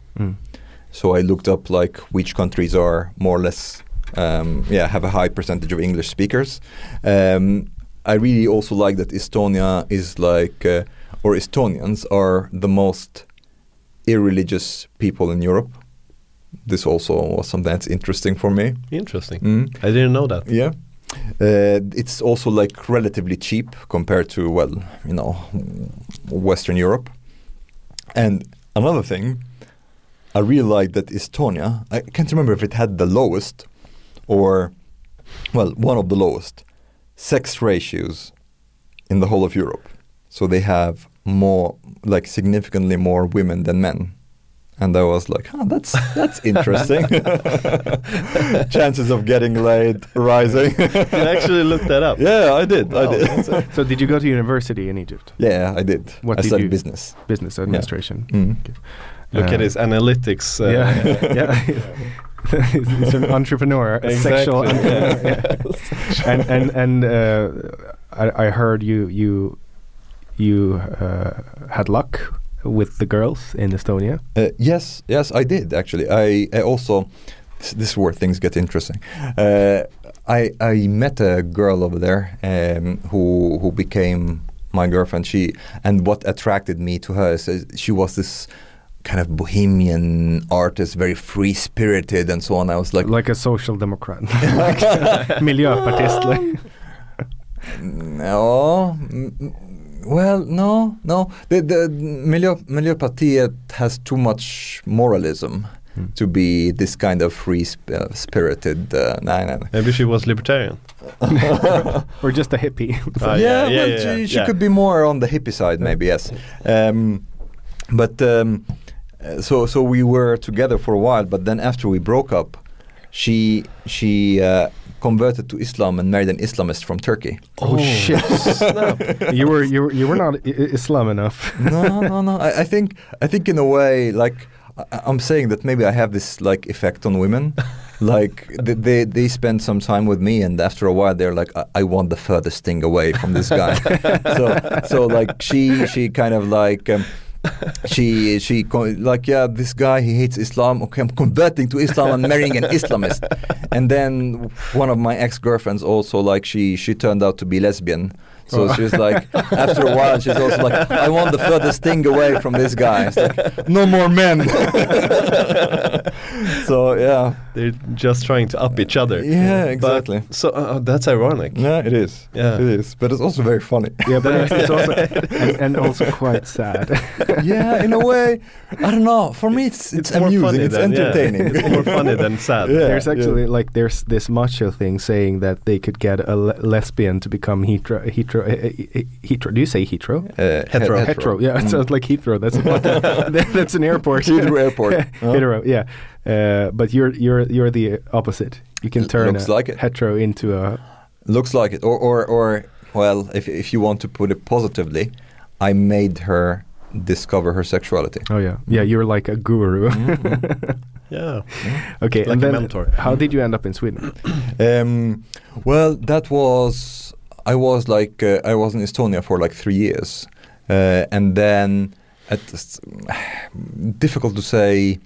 So I looked up like which countries are more or less, um, yeah, have a high percentage of English speakers. Um, I really also like that Estonia is like, uh, or Estonians are the most irreligious people in Europe. This also was something that's interesting for me. Interesting. Mm. I didn't know that. Yeah. Uh, it's also like relatively cheap compared to well, you know, Western Europe. And another thing, I realized that Estonia. I can't remember if it had the lowest, or well, one of the lowest sex ratios in the whole of Europe. So they have more, like significantly more women than men. And I was like, huh, that's that's interesting. Chances of getting laid rising. You actually looked that up. Yeah, I did. I Oh, did. So did you go to university in Egypt? yeah, I did. What I did studied you- business. Business administration. Mm. Look at his analytics. Uh, yeah, yeah. He's an entrepreneur, a sexual entrepreneur. yeah. and and and uh, I, I heard you you you uh, had luck with the girls in Estonia. Uh, yes, yes, I did actually. I, I also this, this is where things get interesting. Uh, I I met a girl over there um, who who became my girlfriend. She and what attracted me to her is uh, she was this kind of bohemian artist, very free spirited and so on. I was like, Like a social democrat. like miljöpartist. Like. No. mm, Well, no, no. The the Miljö, Miljöpartiet has too much moralism Hmm. to be this kind of free sp- uh, spirited. Uh, no, no, no. Maybe she was libertarian. or just a hippie. Ah, yeah, yeah, well, yeah, she, yeah, she yeah. could be more on the hippie side, maybe. Yes. Um, but um, uh, so so we were together for a while, but then after we broke up, she she uh, converted to Islam and married an Islamist from Turkey. Oh, shit! you were you were you were not I- I- Islam enough. no, no, no. I, I think I think in a way, like I, I'm saying that maybe I have this like effect on women. like th- they they spend some time with me, and after a while, they're like, I, I want the furthest thing away from this guy. so so like she she kind of like. Um, she she like yeah this guy he hates Islam. Okay I'm converting to Islam and marrying an Islamist. And then one of my ex girlfriends also like she she turned out to be lesbian so she was like after a while she's also like I want the furthest thing away from this guy it's like no more men so yeah They're just trying to up each other. Yeah, But- exactly. so uh, that's ironic. yeah it is Yeah. it is but it's also very funny Yeah, but it's, it's also and, and also quite sad. yeah in a way I don't know for me it's it's, more amusing it's than- yeah. entertaining it's more funny than sad. Yeah. there's actually like there's this macho thing saying that they could get a le- lesbian to become hetero. Hetero. Uh, uh, hetero. Do you say hetero? Uh, Hetero. he- Hetero. Yeah, it Mm. sounds like Heathrow. That's a fucking, that- that's an airport. Heathrow Airport. Oh. Hetero. Yeah, uh, but you're you're you're the opposite. You can turn looks a like it. hetero into a. Looks like it. Or, or, or well, if, if you want to put it positively, I made her discover her sexuality. Oh yeah, yeah. You're like a guru. Yeah. okay, Like and a then mentor. how did you end up in Sweden? Um, well, that was I was like uh, I was in Estonia for like three years, uh, and then at difficult to say.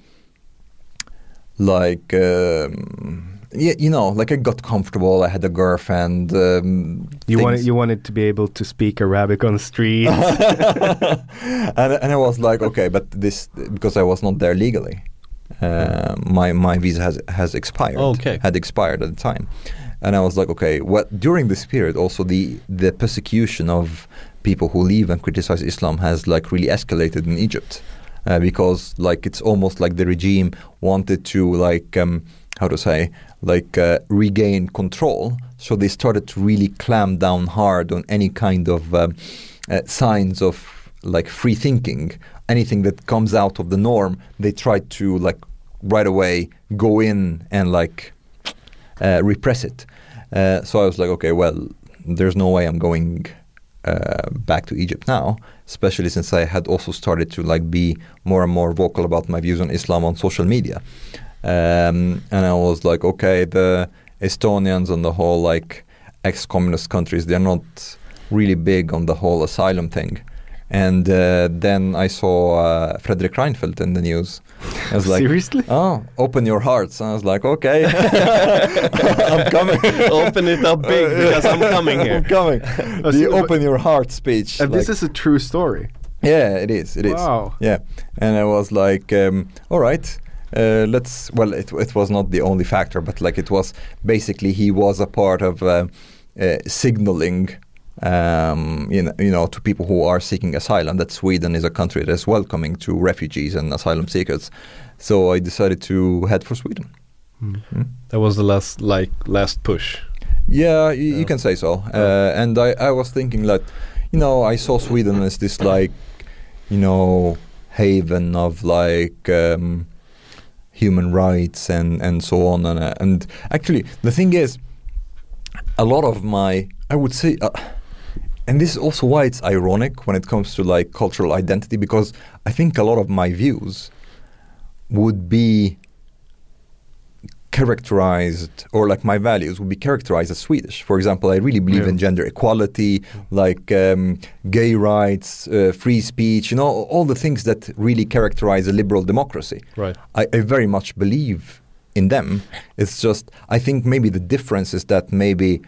Like um, yeah, you know, like I got comfortable. I had a girlfriend. Um, You things- wanted you wanted to be able to speak Arabic on the street, and, and I was like, okay, but this because I was not there legally. Uh, my my visa has has expired. Okay. had expired at the time, and I was like, okay, what during this period also the the persecution of people who leave and criticize Islam has like really escalated in Egypt, uh, because like it's almost like the regime wanted to like um, how to say like uh, regain control, so they started to really clamp down hard on any kind of um, uh, signs of like free thinking. Anything that comes out of the norm they try to like right away go in and like uh, repress it uh, so i was like okay well there's no way i'm going uh, back to egypt now especially since i had also started to like be more and more vocal about my views on islam on social media um, and i was like okay the estonians and the whole like ex-communist countries they're not really big on the whole asylum thing and uh, then I saw uh, Fredrik Reinfeldt in the news. I was like, Seriously? "Oh, open your hearts." And I was like, "Okay, I'm coming. Open it up big because I'm coming here. I'm coming." Oh, the so- open your heart speech. and this is a true story. yeah, it is. It is. Wow. Yeah, and I was like, um, all right. Uh, let's. Well, it it was not the only factor, but like it was basically he was a part of uh, uh, signaling, um, you know, you know, to people who are seeking asylum that Sweden is a country that is welcoming to refugees and asylum seekers. So I decided to head for Sweden. That was the last like last push. Yeah, y- you can say so. Uh, and I, I was thinking that, you know, I saw Sweden as this like, you know, haven of like um, human rights and and so on. And uh, and actually, the thing is, a lot of my, I would say. Uh, and this is also why it's ironic when it comes to like cultural identity because I think a lot of my views would be characterized or like my values would be characterized as Swedish. For example, I really believe Yeah. in gender equality, like um, gay rights, uh, free speech, you know, all the things that really characterize a liberal democracy. Right. I, I very much believe in them. It's just I think maybe the difference is that maybe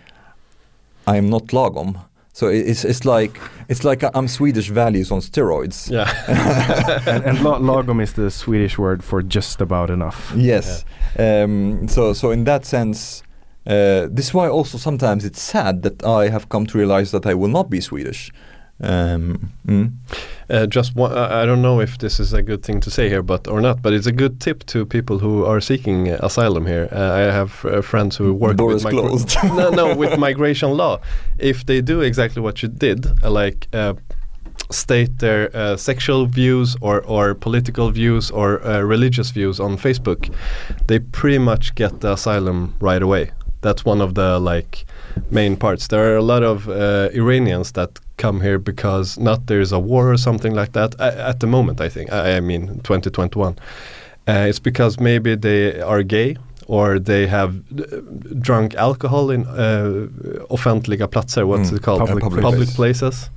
I am not lagom. So it's it's like it's like I'm Swedish values on steroids. Yeah. and and la- lagom is the Swedish word for just about enough. Yes. Um, so so in that sense, uh, this is why also sometimes it's sad that I have come to realize that I will not be Swedish. Um, mm. Uh, just one, I I don't know if this is a good thing to say here, but or not. But it's a good tip to people who are seeking uh, asylum here. Uh, I have uh, friends who work Doors with migra- closed. no, no, with migration law. If they do exactly what you did, like uh, state their uh, sexual views or or political views or uh, religious views on Facebook, they pretty much get the asylum right away. That's one of the like main parts. There are a lot of uh, Iranians that come here because not there's a war or something like that A- at the moment. I think I, I mean 2021. Uh, it's because maybe they are gay or they have uh, drunk alcohol in uh, offentliga platser. What's Mm, it called? public Public public place. places.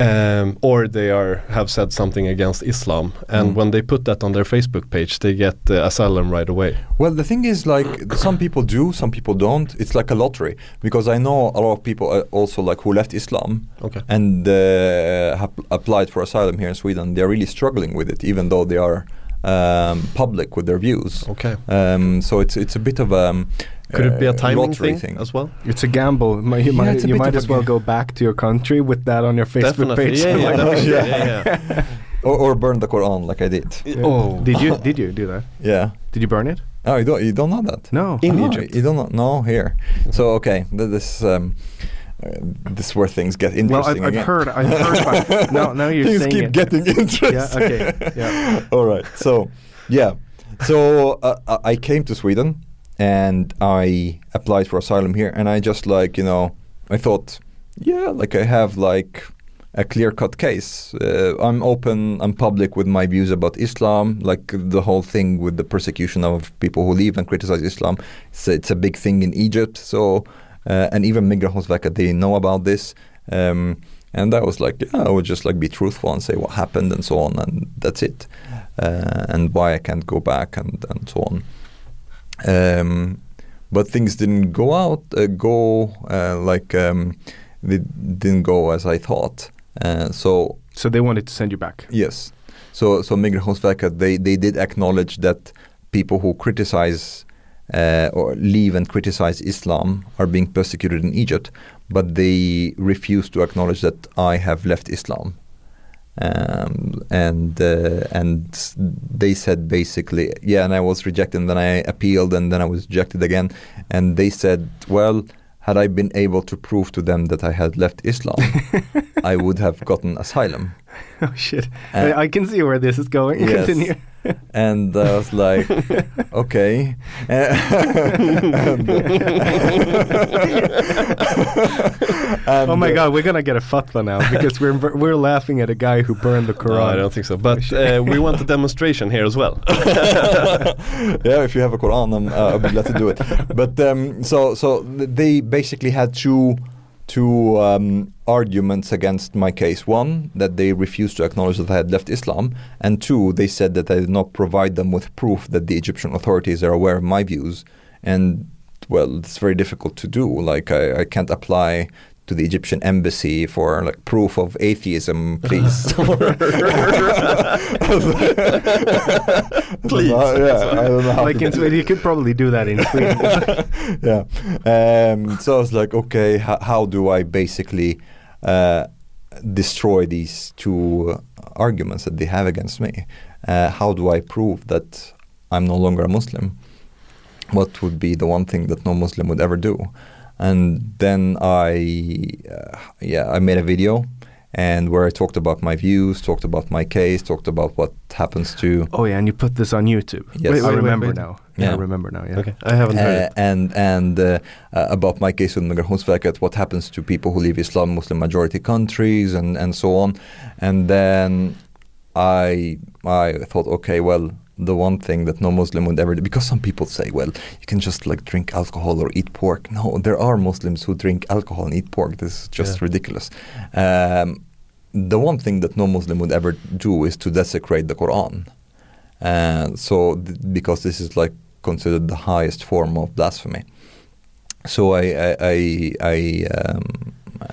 Um, or they are have said something against Islam, and Mm. when they put that on their Facebook page, they get uh, asylum right away. Well, the thing is, like, some people do, some people don't. It's like a lottery because I know a lot of people uh, also like who left Islam Okay. and uh, have applied for asylum here in Sweden. They're really struggling with it, even though they are um, public with their views. Okay. Um, so it's it's a bit of a um, Could it be a uh, timing lottery thing, as well? It's a gamble. Mi- You Yeah, might, it's you might as well go back to your country with that on your Facebook Definitely. page. Yeah, yeah, Like. Yeah. yeah, yeah. or, or burn the Quran like I did. Oh. Did you did you do that? Yeah. Did you burn it? Oh, you don't you don't know that? No. In Oh, Egypt. You don't know? No, here. So okay, this um, uh, this is where things get Well, interesting I've, I've heard. I've heard. About, now, now you're things saying keep it. getting interesting. Yeah, okay, yeah. All right. So, yeah. So uh, I- I came to Sweden and I applied for asylum here, and I just like you know I thought, yeah, like I have like a clear-cut case. Uh, I'm open. I'm public with my views about Islam, like the whole thing with the persecution of people who leave and criticize Islam. It's a, it's a big thing in Egypt. So, uh, and even Migrationsverket, they know about this. Um, and I was like, yeah, I would just like be truthful and say what happened and so on, and that's it, uh, and why I can't go back and and so on. Um, but things didn't go out, uh, go uh, like um, they didn't go as I thought. Uh, so So they wanted to send you back. Yes. So so Migrationsverket they they did acknowledge that people who criticize uh, or leave and criticize Islam are being persecuted in Egypt, but they refuse to acknowledge that I have left Islam. Um, and uh, and they said basically, yeah, and I was rejected, and then I appealed, and then I was rejected again, and they said, well, had I been able to prove to them that I had left Islam, I would have gotten asylum. oh shit! Uh, I, I can see where this is going. Yes. Continue. and I was like, okay. And- oh my uh, god, we're gonna get a fatwa now because we're we're laughing at a guy who burned the No, Quran. I don't think so. But uh, we want a demonstration here as well. yeah, if you have a Quran, I'm, uh, I'll be glad to do it. But um, so so they basically had two two um, arguments against my case. One, that they refused to acknowledge that I had left Islam, and two, they said that I did not provide them with proof that the Egyptian authorities are aware of my views. And well, it's very difficult to do. Like I, I can't apply to the Egyptian embassy for like proof of atheism, please. Please. yeah, I don't know like in Sweden, you could probably do that in Sweden. yeah. Um, so I was like, okay, h- how do I basically uh, destroy these two arguments that they have against me? Uh, how do I prove that I'm no longer a Muslim? What would be the one thing that no Muslim would ever do? And then I, uh, yeah, I made a video. And where I talked about my views, talked about my case, talked about what happens to oh yeah, and you put this on YouTube. Yes. Wait, I remember wait. now. Yeah. I remember now. Yeah. okay, I haven't heard uh, it. and and uh, uh, about my case with Migrationsverket, what happens to people who leave Islam Muslim majority countries and and so on, and then I I thought, okay, well, the one thing that no Muslim would ever do, because some people say, well, you can just like drink alcohol or eat pork. No, there are Muslims who drink alcohol and eat pork. This is just Yeah. ridiculous. Um, the one thing that no Muslim would ever do is to desecrate the Quran. Uh, so, th- because this is like considered the highest form of blasphemy. So I I I, I um, uh,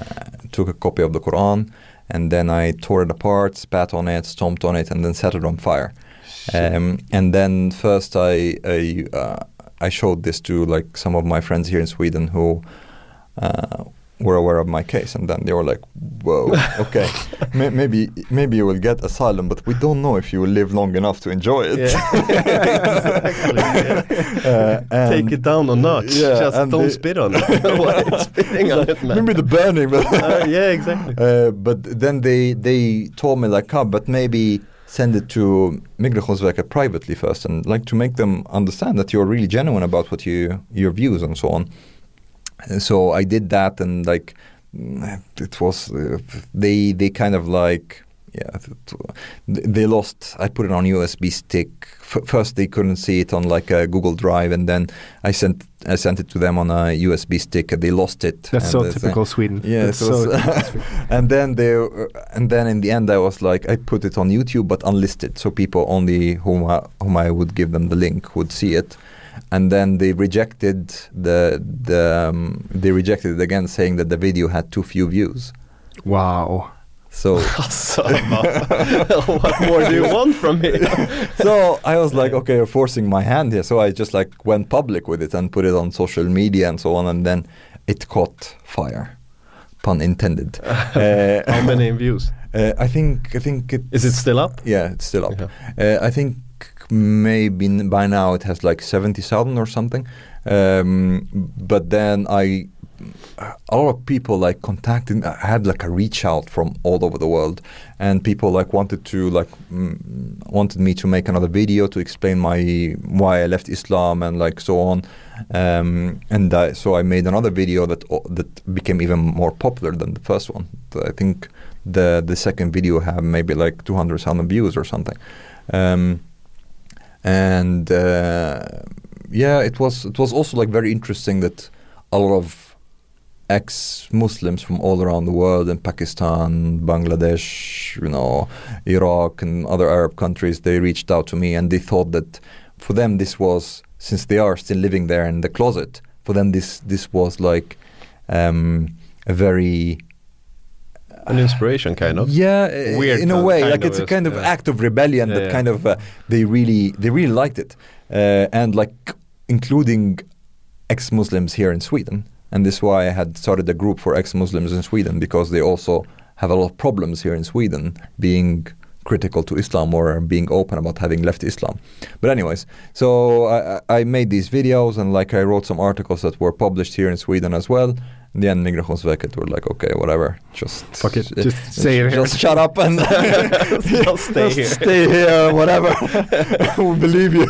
took a copy of the Quran and then I tore it apart, spat on it, stomped on it, and then set it on fire. Um, and then first I I, uh, I showed this to like some of my friends here in Sweden who uh, were aware of my case, and then they were like, "Whoa, okay, May- maybe maybe you will get asylum, but we don't know if you will live long enough to enjoy it." exactly. yeah. Uh, Take it down a notch. Yeah, Just don't the- spit on it. Spitting on it, man? Maybe the burning, but Uh, yeah, exactly. Uh, but then they they told me like, oh, but maybe send it to Migrationsverket privately first, and like to make them understand that you're really genuine about what you your views and so on. And so I did that, and like it was uh, they they kind of like yeah, they lost. I put it on USB stick. F- first, they couldn't see it on like a Google Drive, and then I sent I sent it to them on a USB stick. and They lost it. That's so typical Sweden. Yeah, That's so, so and then they and then in the end I was like I put it on YouTube but unlisted, so people only whom I, whom I would give them the link would see it. And then they rejected the the um, they rejected it again, saying that the video had too few views. Wow. So So, what more do you want from me? so I was like, okay, you're forcing my hand here. So I just like went public with it and put it on social media and so on, and then it caught fire, pun intended. uh, How many views? Uh, I think I think it Is it still up? Yeah, it's still up. Okay. Uh, I think maybe by now it has like seventy thousand or something. Um, but then I, a lot of people like contacted. I had like a reach out from all over the world, and people like wanted to like mm, wanted me to make another video to explain my why I left Islam and like so on. Um, and I, so I made another video that that became even more popular than the first one. I think the the second video had maybe like two hundred thousand views or something. Um, and uh, yeah, it was it was also like very interesting that a lot of ex-Muslims from all around the world in Pakistan, Bangladesh, you know, Iraq and other Arab countries, they reached out to me and they thought that for them this was since they are still living there in the closet, for them this this was like um, a very An inspiration, kind of. yeah, Weird in a way, like it's a kind of yeah. act of rebellion Yeah, that yeah. kind of uh, they really they really liked it, uh, and like including ex-Muslims here in Sweden, and this is why I had started a group for ex-Muslims in Sweden because they also have a lot of problems here in Sweden being critical to Islam or being open about having left Islam. But anyways, so I, I made these videos and like I wrote some articles that were published here in Sweden as well. And then Migrationsverket were like, okay, whatever, just Fuck it, just say it here. just shut up and Just stay here. stay here, whatever. we'll believe you.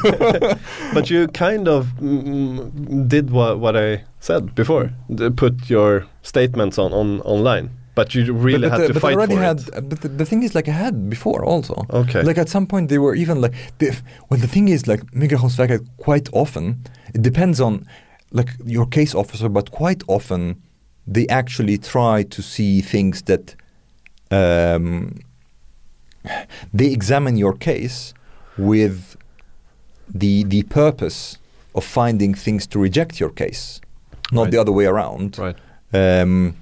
But you kind of mm, did what what I said before. Put your statements on, on online, but you really but, had but, to but I fight already for had, it. But the, the thing is, like I had before also. Okay. Like at some point they were even like, they, well, the thing is, like Migrationsverket quite often it depends on like your case officer, but quite often they actually try to see things that um, they examine your case with the the purpose of finding things to reject your case, not Right. the other way around. Right. Um,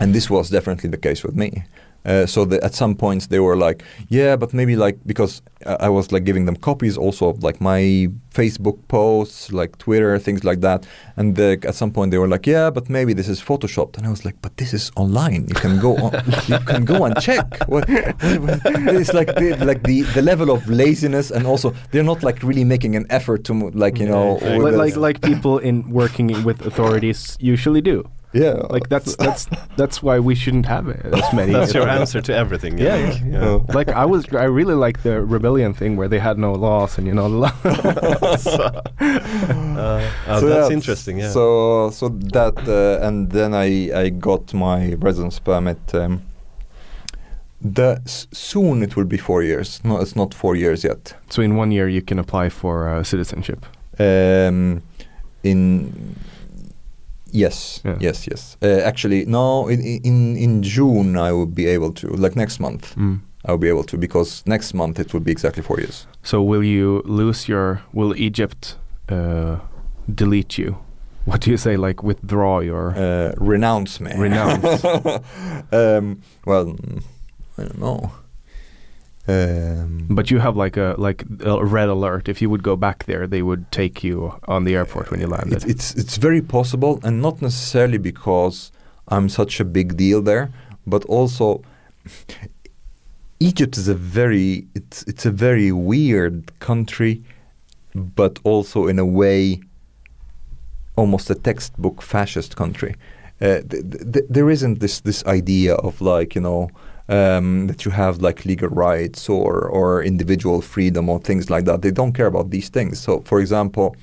and this was definitely the case with me. Uh, so that at some points they were like, yeah, but maybe like because I I was like giving them copies also of like my Facebook posts, like Twitter, things like that. And uh, at some point they were like, yeah, but maybe this is photoshopped. And I was like, but this is online. You can go, on, you can go and check. What, it's like the, like the, the level of laziness, and also they're not like really making an effort to like you know Yeah, with Like, the- like like people in working with authorities usually do. Yeah Like that's that's that's why we shouldn't have it, as many. That's your answer to everything. Yeah, Yannick. yeah. Yeah. like I was, I really like the rebellion thing where they had no laws and you know, Uh, uh, So that's yeah, interesting. Yeah. So so that uh, and then I I got my residence permit. Um, the s- soon it will be four years. No, it's not four years yet. so in one year you can apply for uh, citizenship. Um, in yes, Yeah. yes, yes. Uh, actually, no. In, in in June I will be able to. Like next month, Mm. I'll be able to because next month it will be exactly four years. So will you lose your? Will Egypt uh, delete you? What do you say? Like withdraw your? Uh, renounce me. Renounce. um, well, mm, I don't know. Um, But you have like a like a red alert. If you would go back there, they would take you on the airport when you landed. It's, it's it's very possible, and not necessarily because I'm such a big deal there, but also Egypt is a very it's it's a very weird country, but also in a way almost a textbook fascist country. Uh, th- th- there isn't this this idea of like you know um, that you have like legal rights or or individual freedom or things like that. They don't care about these things. So, for example,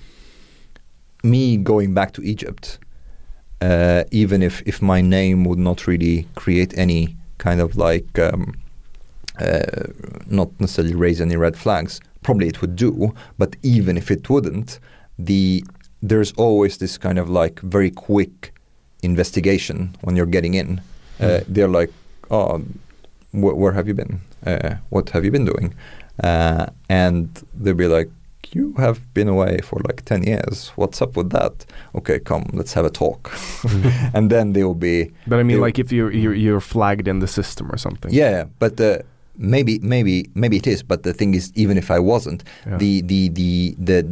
me going back to Egypt, uh, even if if my name would not really create any kind of like um, uh, not necessarily raise any red flags. Probably it would do, but even if it wouldn't, the there's always this kind of like very quick investigation when you're getting in. Uh, they're like, "Oh, wh- where have you been? Uh, what have you been doing?" Uh, and they'll be like, "You have been away for like ten years. What's up with that? Okay, come, let's have a talk." and then they will be. But I mean, like if you're you're, you're flagged in the system or something. yeah, but uh, maybe maybe maybe it is. But the thing is, even if I wasn't, Yeah. the, the the the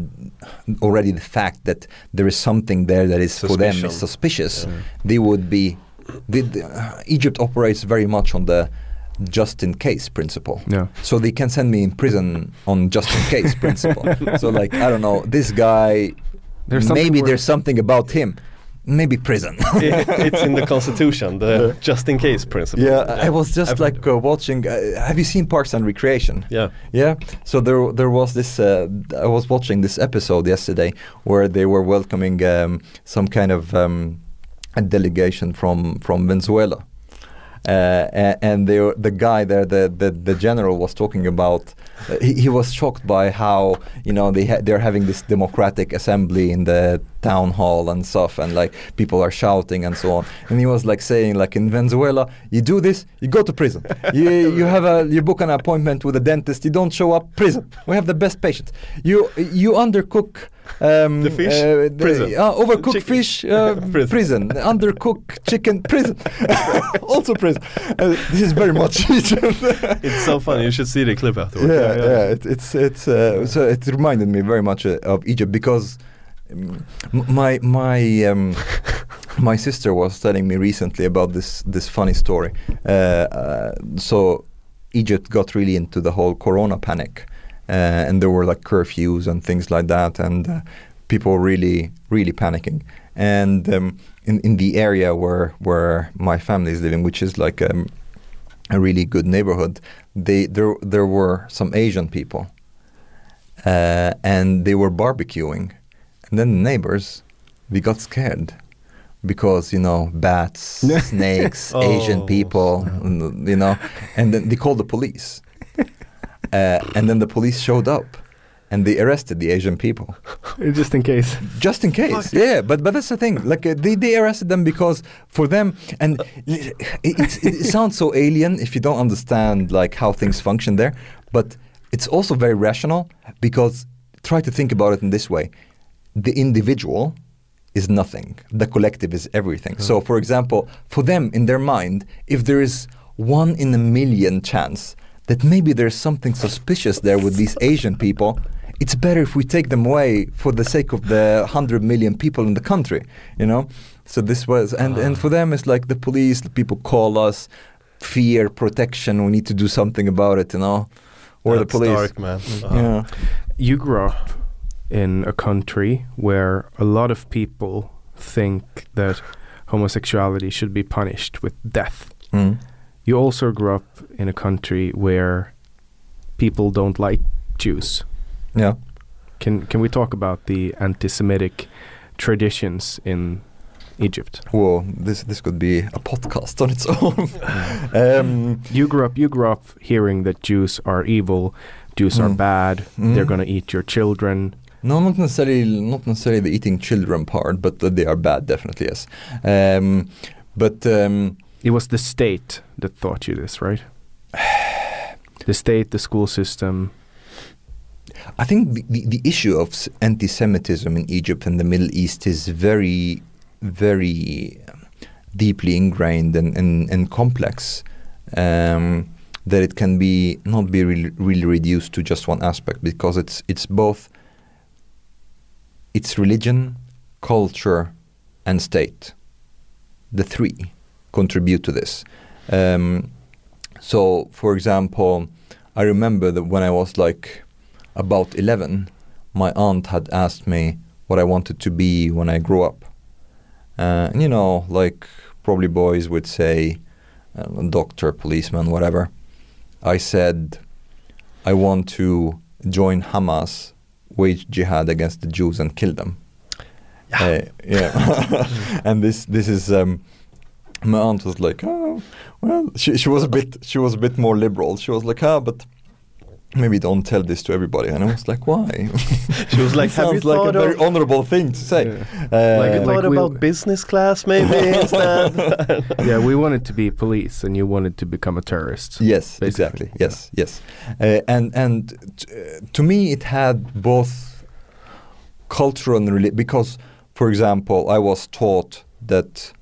already the fact that there is something there that is for them is suspicious, they would be. The, the, uh, Egypt operates very much on the just in case principle. Yeah. So they can send me in prison on just in case principle. So like I don't know, this guy. There's maybe where- there's something about him. Maybe prison. It- it's in the constitution, the just in case principle. Yeah, I was just I've- like uh, watching. Uh, have you seen Parks and Recreation? Yeah. Yeah. So there, there was this. Uh, I was watching this episode yesterday where they were welcoming um, some kind of um, a delegation from from Venezuela. Uh, and they, were- the guy there, the, the, the general, was talking about. He, he was shocked by how you know they ha- they're having this democratic assembly in the town hall and stuff, and like people are shouting and so on. And he was like saying, like in Venezuela, you do this, you go to prison. you you have a you book an appointment with a dentist, you don't show up, prison. We have the best patients. You you undercook. Um, The fish? uh, Prison. Uh, overcooked Chicken. fish, uh, Prison. prison. Undercooked chicken, prison. also prison. Uh, this is very much Egypt. It's so funny. You should see the clip afterwards. yeah, yeah. It, it's it's uh, so it reminded me very much uh, of Egypt because um, my my um, my sister was telling me recently about this this funny story. So Egypt got really into the whole Corona panic, and there were like curfews and things like that, and uh, people really really panicking. And um, in in the area where where my family is living, which is like um, a really good neighborhood, they there there were some Asian people, uh, and they were barbecuing, and then the neighbors, we got scared because you know bats, snakes, Asian Oh, people, you know, and then they called the police, uh, and then the police showed up, and they arrested the Asian people Just in case. just in case. Yeah, but but that's the thing. Like uh, they they arrested them because for them, and it, it's, it sounds so alien if you don't understand like how things function there. But it's also very rational because try to think about it in this way: the individual is nothing. The collective is everything. So, for example, for them in their mind, if there is one in a million chance that maybe there's something suspicious there with these Asian people, it's better if we take them away for the sake of the 100 million people in the country, you know? So this was, and, and for them, it's like the police, the people call us, fear, protection, we need to do something about it, you know? Or the police. dark, man. Uh-huh. Yeah. You grew up in a country where a lot of people think that homosexuality should be punished with death. Mm. You also grew up in a country where people don't like Jews. Yeah. Can can we talk about the anti-Semitic traditions in Egypt? Whoa, this this could be a podcast on its own. um, You grew up you grew up hearing that Jews are evil, Jews are Mm. bad, Mm. they're gonna eat your children. no, not necessarily not necessarily the eating children part, but that they are bad, definitely yes. Um, but um, It was the state that taught you this, right? The state, the school system. I think the, the, the issue of anti-Semitism in Egypt and the Middle East is very, very um, deeply ingrained and, and, and complex. Um, that it can be not be really, really reduced to just one aspect because it's it's both. It's religion, culture, and state. The three contribute to this. Um, so, for example, I remember that when I was like about 11, my aunt had asked me what I wanted to be when I grew up. Uh, and you know, like probably boys would say, uh, doctor, policeman, whatever. I said, I want to join Hamas, wage jihad against the Jews and kill them. Uh, yeah, and this this is um, my aunt was like, oh, well, she, she was a bit she was a bit more liberal. She was like, ah, but maybe don't tell this to everybody. And I was like, why? She was like, have sounds like a thought very honorable thing to say. Yeah. Uh, Like, Like thought we- about business class maybe instead. yeah, we wanted to be police, and you wanted to become a terrorist. Yes, basically. exactly. Yes, yes. Uh, and and t- uh, to me, it had both cultural and reli- because, for example, I was taught that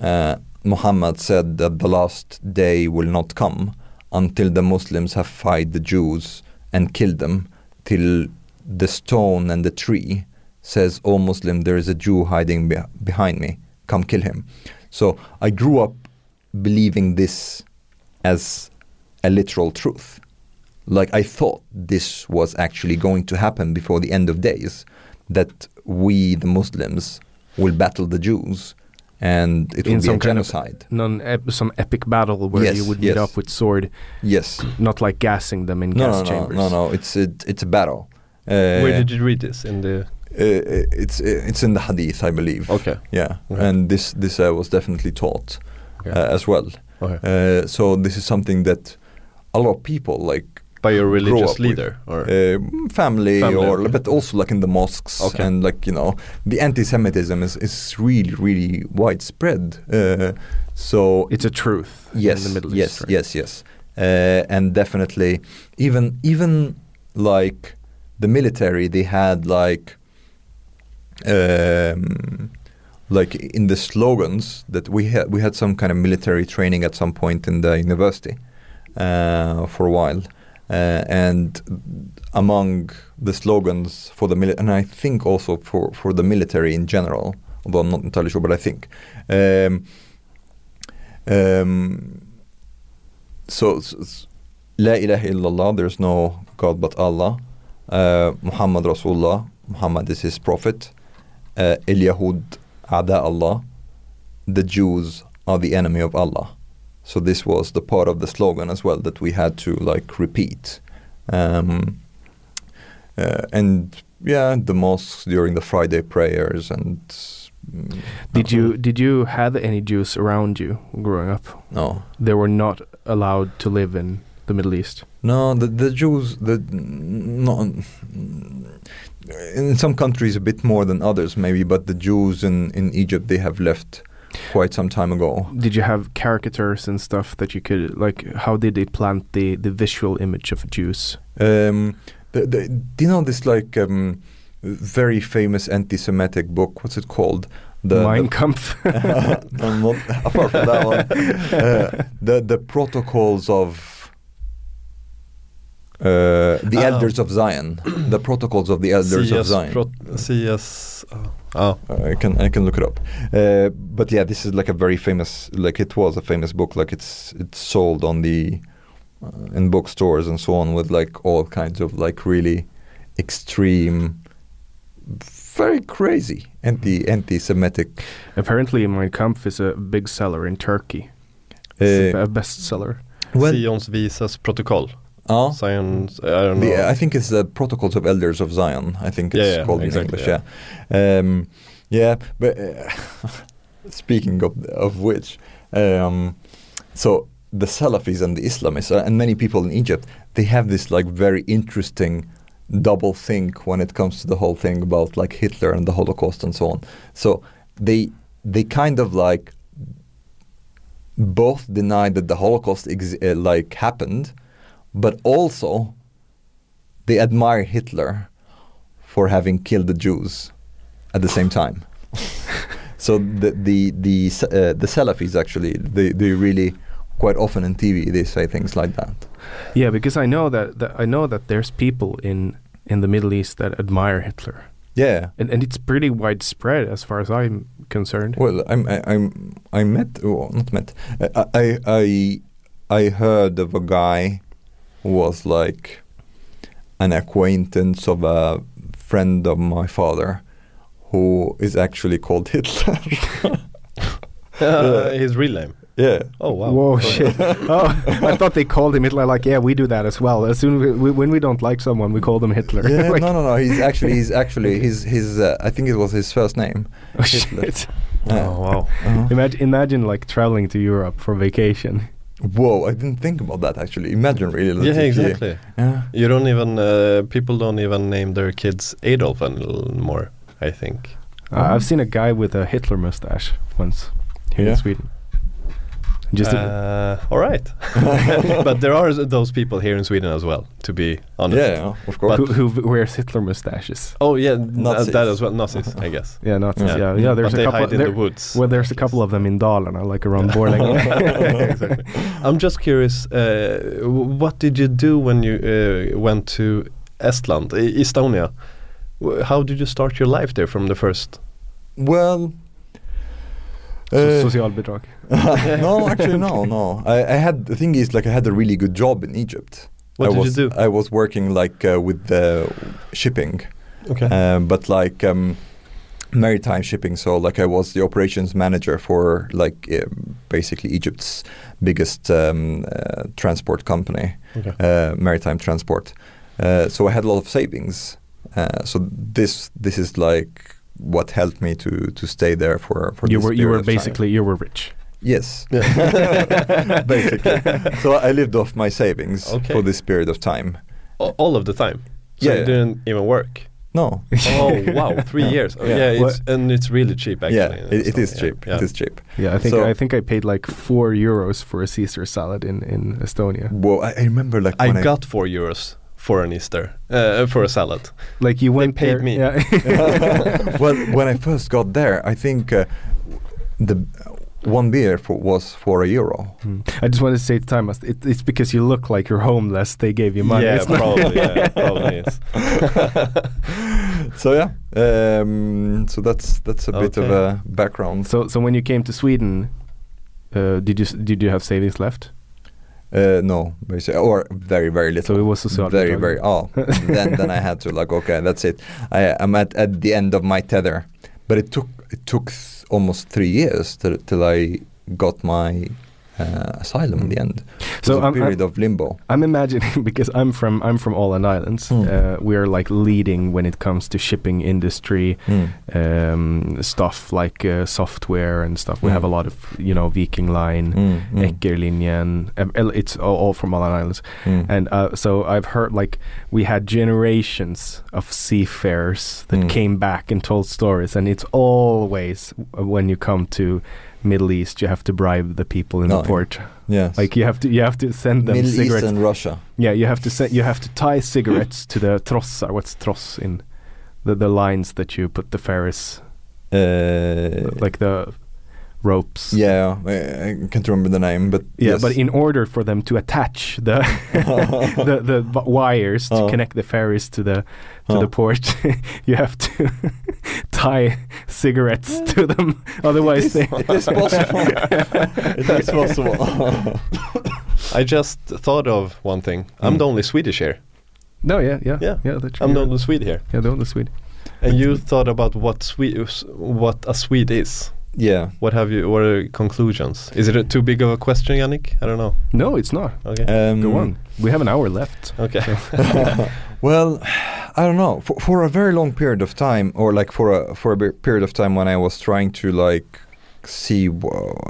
uh, Muhammad said that the last day will not come until the Muslims have fight the Jews and killed them, till the stone and the tree says, "O Muslim, there is a Jew hiding be- behind me. Come kill him." So I grew up believing this as a literal truth. Like I thought this was actually going to happen before the end of days, that we the Muslims will battle the Jews, and it will In be some a kind of- genocide. Non ep- some epic battle where Yes, you would meet yes. up with sword, yes. not like gassing them in No, gas no, no, chambers. no, no. It's it, it's a battle. Uh, Where did you read this? In the uh, it's it's in the Hadith, I believe. Okay. Yeah, Okay. and this this uh, was definitely taught Okay. uh, as well. Okay. Uh, so this is something that a lot of people like by your religious leader or uh, family, Family, or okay. but also like in the mosques Okay. and like you know the anti-Semitism is, is really really widespread. Uh, so It's a truth yes, in the Middle yes, East. right? yes, yes, uh, and definitely even even like the military, they had like um, like in the slogans that we had we had some kind of military training at some point in the university uh, for a while. Uh, and among the slogans for the military, and I think also for, for the military in general, although I'm not entirely sure, but I think, um, um, so, s- s- La ilaha illallah, there's no God but Allah. Uh, Muhammad Rasulullah, Muhammad is his prophet. Uh, El Yahud Ada Allah, the Jews are the enemy of Allah. So this was the part of the slogan as well that we had to like repeat. Um, uh, and yeah, the mosques during the Friday prayers and. mm, Did you did you have any Jews around you growing up? No. They were not allowed to live in the Middle East. No, the the Jews, the no, in some countries a bit more than others maybe, but the Jews in in Egypt they have left quite some time ago. Did you have caricatures and stuff that you could like? How did they plant the the visual image of Jews? Um, the, the, do you know this like um, very famous anti-Semitic book? What's it called? The, Mein Kampf. no, not, apart from that one, uh, the the protocols of uh, the Oh. elders of Zion, the protocols of the elders of Zion. Pro- CS. Oh. Oh. Uh, I can I can look it up. Uh, but yeah, this is like a very famous, like it was a famous book. Like it's it's sold on the uh, in bookstores and so on with like all kinds of like really extreme, very crazy anti anti-Semitic. Apparently, Mein Kampf is a big seller in Turkey. It's Uh, a bestseller. well, Sions vises protokoll. Ja. Zions, I don't know. The, I think it's the Protocols of Elders of Zion. I think it's Yeah, yeah, called exactly, in English. Yeah, um, yeah. But uh, speaking of of which, um, so the Salafis and the Islamists uh, and many people in Egypt, they have this like very interesting double think when it comes to the whole thing about like Hitler and the Holocaust and so on. So they they kind of like both deny that the Holocaust ex- uh, like happened, but also they admire Hitler for having killed the Jews at the same time. so the the the uh, the Salafis actually they they really quite often in TV they say things like that. Yeah, because I know that, that I know that there's people in in the Middle East that admire Hitler, Yeah. and and it's pretty widespread as far as I'm concerned. Well, I'm I, I'm I met well, not met. I, I I I heard of a guy was like an acquaintance of a friend of my father who is actually called Hitler. Uh, his real name. yeah. Oh wow. Whoa, shit! Oh, I thought they called him Hitler. Like, yeah, we do that as well. As soon as we, when we don't like someone, we call them Hitler. Yeah, Like, no, no, no. He's actually, he's actually, his, his. Uh, I think it was his first name. Oh, Hitler. shit. Uh, Oh wow. uh-huh. Imagine, imagine like traveling to Europe for vacation. Whoa, I didn't think about that actually. Imagine really. that Yeah, if you- exactly. Yeah. You don't even uh, people don't even name their kids Adolf anymore. I think. Uh, I've seen a guy with a Hitler mustache once here Yeah. in Sweden. Just a, uh, all right, but there are those people here in Sweden as well. To be honest. Yeah, yeah, of course. who, who wears Hitler mustaches. Oh yeah, uh, Nazis. that as well. Nazis, I guess. Yeah, Nazis. Yeah. Yeah, yeah. there's but they a couple. hide in there- the woods. well, there's a couple of them in Dalarna, like around Borlänge. exactly. I'm just curious. Uh, what did you do when you uh, went to Estland, Estonia? How did you start your life there from the first? well, So- uh, Socialbidrag. no, actually, no, no. I, I had the thing is like I had a really good job in Egypt. What I did you was, do? I was working like uh, with the shipping, Okay. um, but like um, maritime shipping. So like I was the operations manager for like uh, basically Egypt's biggest um, uh, transport company, Okay. uh, maritime transport. Uh, so I had a lot of savings. Uh, so this this is like what helped me to to stay there for for You this were you were of time. basically you were rich. Yes. Basically. so I lived off my savings Okay. for this period of time. A- All of the time. So Yeah, you didn't even work. No. oh wow, three years. Oh, Yeah. yeah, it's, and it's really cheap actually. yeah, it, it is So, cheap. Yeah. It is cheap. Yeah, I think So- I think I paid like four euros for a Caesar salad in in Estonia. Well, I, I remember like I when got four euros for an Easter uh, for a salad. Like you went They paid there- me. Yeah. well, when I first got there, I think uh, the one beer for, was for a euro. Hmm. I just wanted to say to Taimas, it, it's because you look like you're homeless. They gave you money. Yeah, probably. Yeah, probably is. So yeah, um, so that's that's a bit of a background. So so when you came to Sweden, uh, did you did you have savings left? Uh, no, or very very little. So it was socialbidrag. very very. Oh, then then I had to like okay, that's it. I I'm at at the end of my tether, but it took it took th- almost three years till till I got my uh, asylum in the end. So a I'm- period I'm- of limbo. I'm imagining because I'm from I'm from Åland Islands. Hmm. Uh, we are like leading when it comes to shipping industry Mm. um, stuff like uh, software and stuff. We Mm. have a lot of you know Viking Line, Mm, mm, Eckerlinjen. um, It's all, all from Åland Islands. mm. And uh, so I've heard like we had generations of seafarers that Mm. came back and told stories, and it's always uh, when you come to Middle East, you have to bribe the people in No, the port. yes. Like you have to, you have to send them Middle East cigarettes. and Russia. Yeah, you have to send, you have to tie cigarettes to the trossar. What's tross in the the lines that you put the ferries, Uh, like the ropes. yeah, I, I can't remember the name, but Yeah, yes. but in order for them to attach the the, the wires to Oh. connect the ferries to the to Oh. the porch, you have to tie cigarettes to them. Otherwise, they it is possible. it is possible. I just thought of one thing. I'm Mm. the only Swedish here. no, yeah, yeah, Yeah. yeah. That's I'm the only Swede here. yeah, the only Swede. And you thought about what Swede, what a Swede is. Yeah. What have you? What are your conclusions? Is it a, too big of a question, Yannick? I don't know. No, it's not. Okay. Um, Go on. We have an hour left. okay. Well, I don't know. For, for a very long period of time, or like for a for a period of time when I was trying to like see,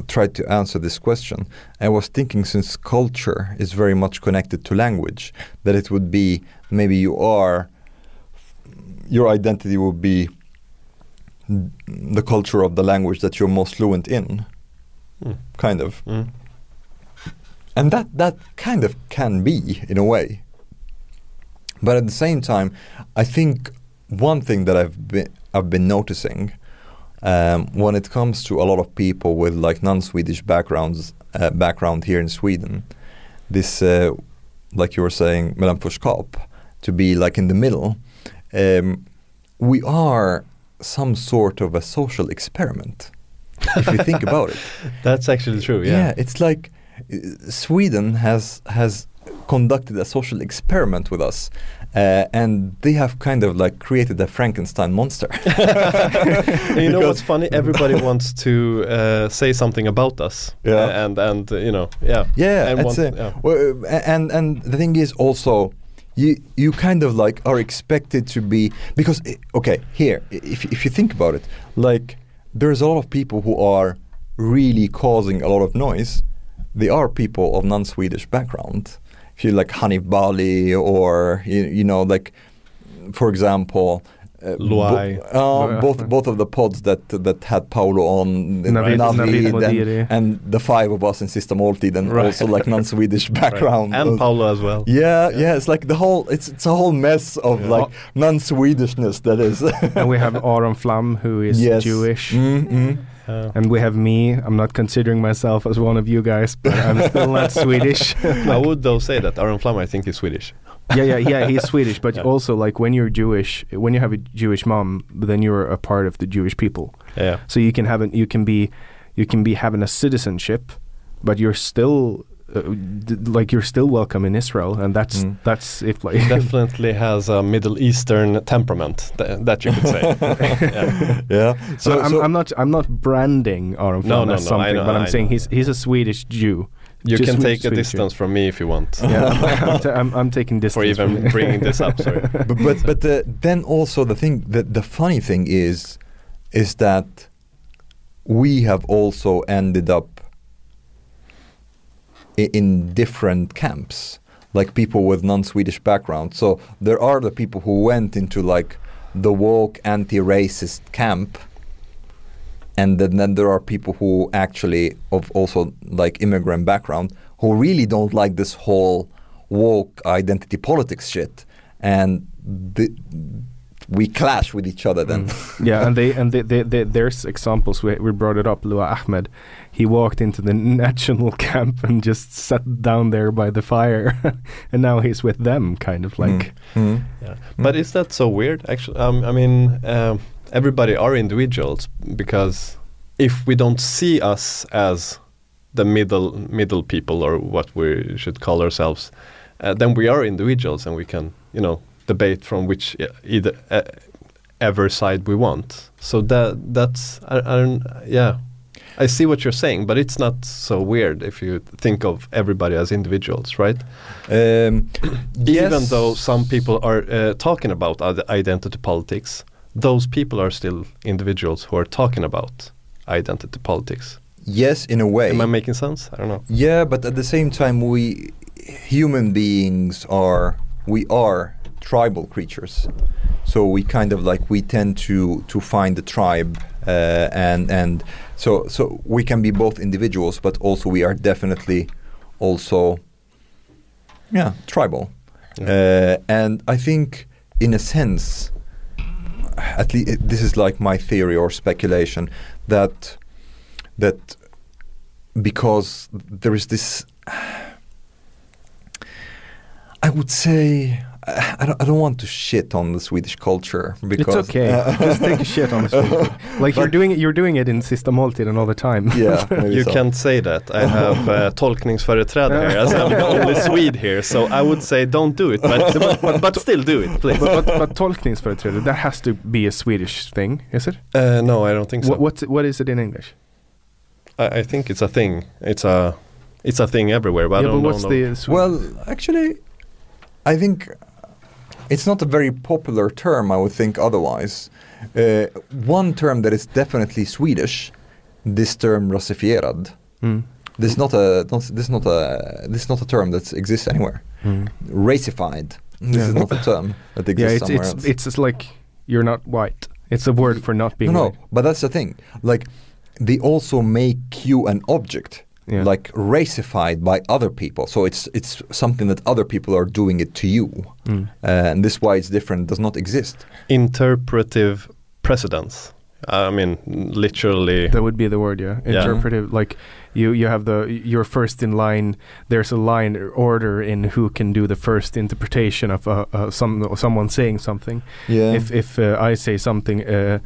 try to answer this question, I was thinking since culture is very much connected to language, that it would be maybe you are, your identity would be the culture of the language that you're most fluent in, Mm. kind of. Mm. And that that kind of can be in a way. But at the same time, I think one thing that I've been I've been noticing um, when it comes to a lot of people with like non-Swedish backgrounds uh, background here in Sweden, this uh, like you were saying mellanförskap, to be like in the middle, um, we are some sort of a social experiment. if you think about it. That's actually true. Yeah. it's like uh, Sweden has has conducted a social experiment with us, uh, and they have kind of like created a Frankenstein monster. You know what's funny? Everybody wants to uh, say something about us. Yeah. Uh, and and uh, you know yeah. Yeah, And that's want- it. yeah. Well, uh, and and the thing is also, you you kind of like are expected to be because eh, okay here if if you think about it, like there's a lot of people who are really causing a lot of noise. They are people of non-Swedish background. If you like Hanif Bali or you, you know like, for example. Uh, Luai. bo- uh, both both of the pods that that had Paolo on Navid- Navid Modiri. and, and the five of us in Sista Måltid and Right. also like non-Swedish background and Uh, Paolo as well. yeah, yeah, it's like the whole it's it's a whole mess of Yeah. like non-Swedishness that is. and we have Aron Flam, who is yes. Jewish. Mm-mm. Uh, And we have me. I'm not considering myself as one of you guys, but I'm still not Swedish. I would though say that Aron Flam I think is Swedish. yeah, yeah, yeah. He's Swedish, but Yeah. also like when you're Jewish, when you have a Jewish mom, then you're a part of the Jewish people. Yeah. So you can have an, you can be, you can be having a citizenship, but you're still. Uh, d- like you're still welcome in Israel, and that's Mm. that's if like Definitely has a Middle Eastern temperament th- that you could say. yeah. Yeah. So, I'm, I'm not I'm not branding Aron No, Flam no, as no, I something, know, but I'm I saying know. he's he's a Swedish Jew. You Just can Swedish- take a Swedish Jew. distance from me if you want. Yeah, I'm, I'm, I'm, I'm taking distance from even bringing this up, sorry. but but, but uh, then also the thing that the funny thing is is that we have also ended up i- in different camps like people with non-swedish background so there are the people who went into like the woke anti-racist camp and then, then there are people who actually of also like immigrant background who really don't like this whole woke identity politics shit and the, we clash with each other then yeah, and they and they, they, they, there's examples. We, we brought it up. Luai Ahmed, he walked into the national camp and just sat down there by the fire, and now he's with them, kind of like. Mm. Yeah. But is that so weird? Actually, um, I mean, um, everybody are individuals because if we don't see us as the middle middle people or what we should call ourselves, uh, then we are individuals and we can, you know, debate from which either uh, ever side we want. So that that's I, I don't yeah. I see what you're saying, but it's not so weird if you think of everybody as individuals, right? Um, even yes. though some people are uh, talking about ide- identity politics, those people are still individuals who are talking about identity politics. yes in a way Am I making sense? I don't know. Yeah, but at the same time, we human beings are we are tribal creatures, so we kind of like we tend to to find the tribe, uh, and and so so we can be both individuals, but also we are definitely also yeah tribal, uh, and I think in a sense, at least this is like my theory or speculation that that because there is this I would say I I don't, I don't want to shit on the Swedish culture because It's okay. Just take a shit on Sweden. Like you're doing it. You're doing it in Sista Måltiden all the time. yeah, You so. can't say that. I have uh, tolkningsföreträde here as I'm the only Swede here, so I would say don't do it, but but, but still do it, please. but, but, but tolkningsföreträde, that has to be a Swedish thing, is it? Uh, no, I don't think so. What, what what is it in English? I, I think it's a thing. It's a it's a thing everywhere, but I yeah, don't but what's know. the Swe- Well, actually, I think it's not a very popular term. I would think otherwise. Uh, one term that is definitely Swedish, this term "rasifierad." Mm. This is not a not, this is not a this is not a term that exists anywhere. Mm. Racified. This Yeah. is not a term that Yeah, exists it's somewhere it's else. it's just like you're not white. It's a word for not being no, no, white. but that's the thing. Like they also make you an object, Yeah. like racified by other people. So it's it's something that other people are doing it to you, Mm. uh, and this why it's different does not exist. interpretive precedence. I mean, literally. That would be the word, yeah. Yeah. Interpretive, like you you have the you're first in line. There's a line order in who can do the first interpretation of uh, uh, some someone saying something. Yeah. If if uh, I say something uh,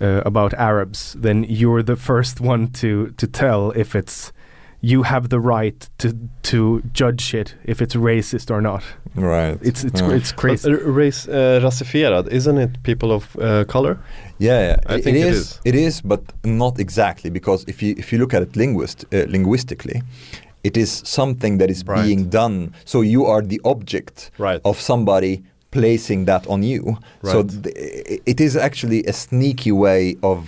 uh, about Arabs, then you're the first one to to tell if it's you have the right to to judge it if it's racist or not. right. It's it's Yeah. it's crazy. But, uh, race, uh, rasifierad, isn't it people of uh, color? Yeah, yeah. I it- think it it is. is. It is, but not exactly because if you if you look at it linguist uh, linguistically, it is something that is Right. being done. So you are the object Right. of somebody placing that on you. So Right. th- it is actually a sneaky way of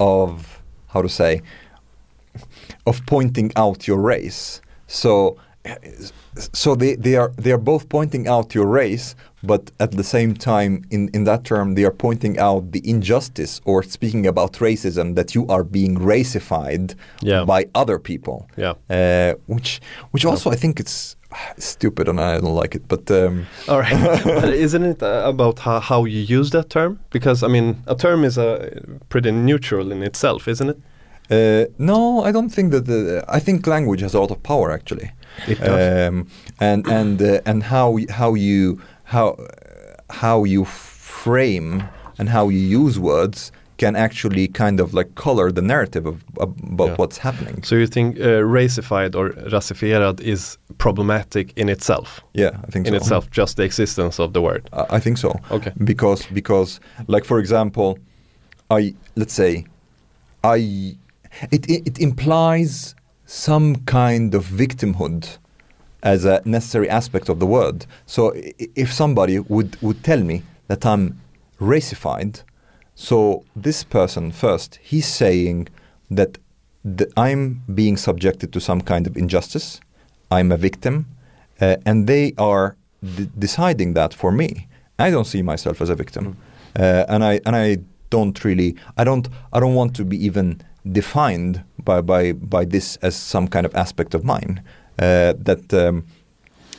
of how to say of pointing out your race. So so they, they are they are both pointing out your race, but at the same time in, in that term they are pointing out the injustice or speaking about racism that you are being racified Yeah. by other people. Yeah. Uh, which which also I think it's stupid and I don't like it. But um, All right, but isn't it uh, about how, how you use that term? Because I mean, a term is uh, pretty neutral in itself, isn't it? Uh, no, I don't think that. The, I think language has a lot of power actually. It does. Um, and and uh, and how how you how how you frame and how you use words can actually kind of like color the narrative of, about Yeah. what's happening. So you think uh, racified or rasifierad is problematic in itself? yeah, I think in so. itself, just the existence of the word. I I think so. Okay. Because because like for example, I let's say, I it it, it implies some kind of victimhood as a necessary aspect of the word. So if somebody would would tell me that I'm racified, so this person first he's saying that the, I'm being subjected to some kind of injustice. I'm a victim, uh, and they are d- deciding that for me. I don't see myself as a victim, uh, and I and I don't really. I don't. I don't want to be even defined by by by this as some kind of aspect of mine. Uh, that um,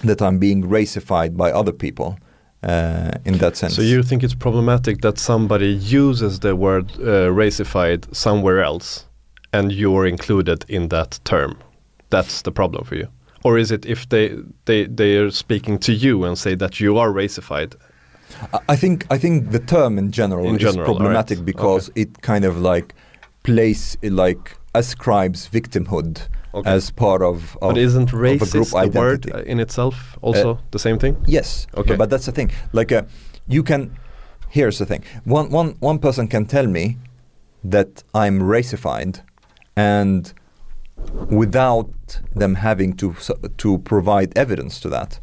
that I'm being racified by other people. Uh, in that sense. So you think it's problematic that somebody uses the word uh, racified somewhere else, and you're included in that term? That's the problem for you, or is it if they they they are speaking to you and say that you are racified? I- think I think the term in general In is general, problematic alright. because it kind of like place like ascribes victimhood Okay. as part of, of but isn't of a group racist the word uh, in itself also Uh, the same thing? Yes. Okay. But that's the thing. Like, uh, you can. Here's the thing. One one one person can tell me that I'm racified, and without them having to to provide evidence to that,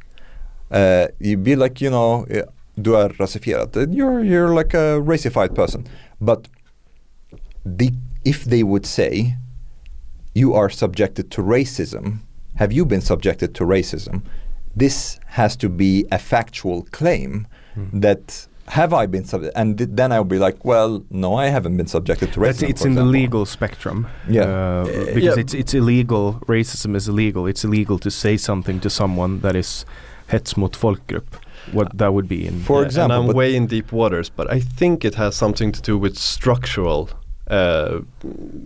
uh, you'd be like, you know, uh, du är rasifierad. You're you're like a racified person. But the if they would say you are subjected to racism, have you been subjected to racism? This has to be a factual claim that have I been subject, and th- then I'll be like, well, no, I haven't been subjected to racism. That's, it's for in the legal spectrum. Yeah. Uh, Uh, because yeah. it's it's illegal. Racism is illegal. It's illegal to say something to someone that is hets mot folkgrupp. What that would be in. For Yeah, example, and I'm way in deep waters, but I think it has something to do with structural uh,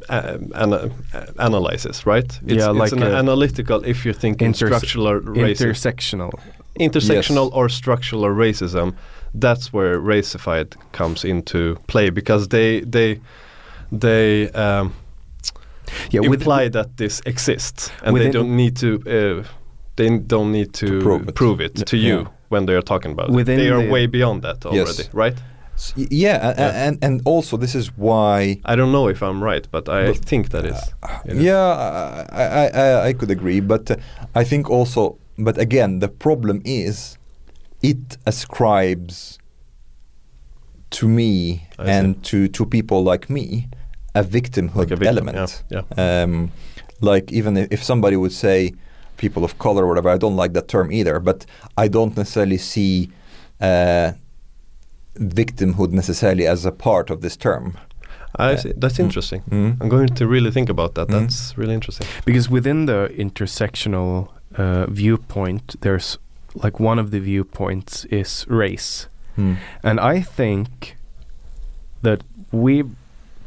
a- ana- analysis, right? It's, Yeah, it's like an analytical. If you think in interse- structural racism, intersectional. intersectional Yes. or structural racism, that's where racified comes into play because they they they um, Yeah, with- imply that this exists and they don't need to uh, they don't need to, prove it. to Yeah. you when they are talking about it. They are the- way beyond that already, Yes. right? Yeah, Yeah. and and also this is why I don't know if I'm right, but I But- think that is. is. Yeah, I, I, I, could agree, but uh, I think also, but again, the problem is it ascribes to me I see. and to, to people like me a victimhood Like a victim, element. yeah, Um, like even if, if somebody would say people of color or whatever, I don't like that term either, but I don't necessarily see uh, victimhood necessarily as a part of this term. I see. That's interesting. Mm. I'm going to really think about that. Mm. That's really interesting. because within the intersectional uh, viewpoint, there's like one of the viewpoints is race, Mm. and I think that we've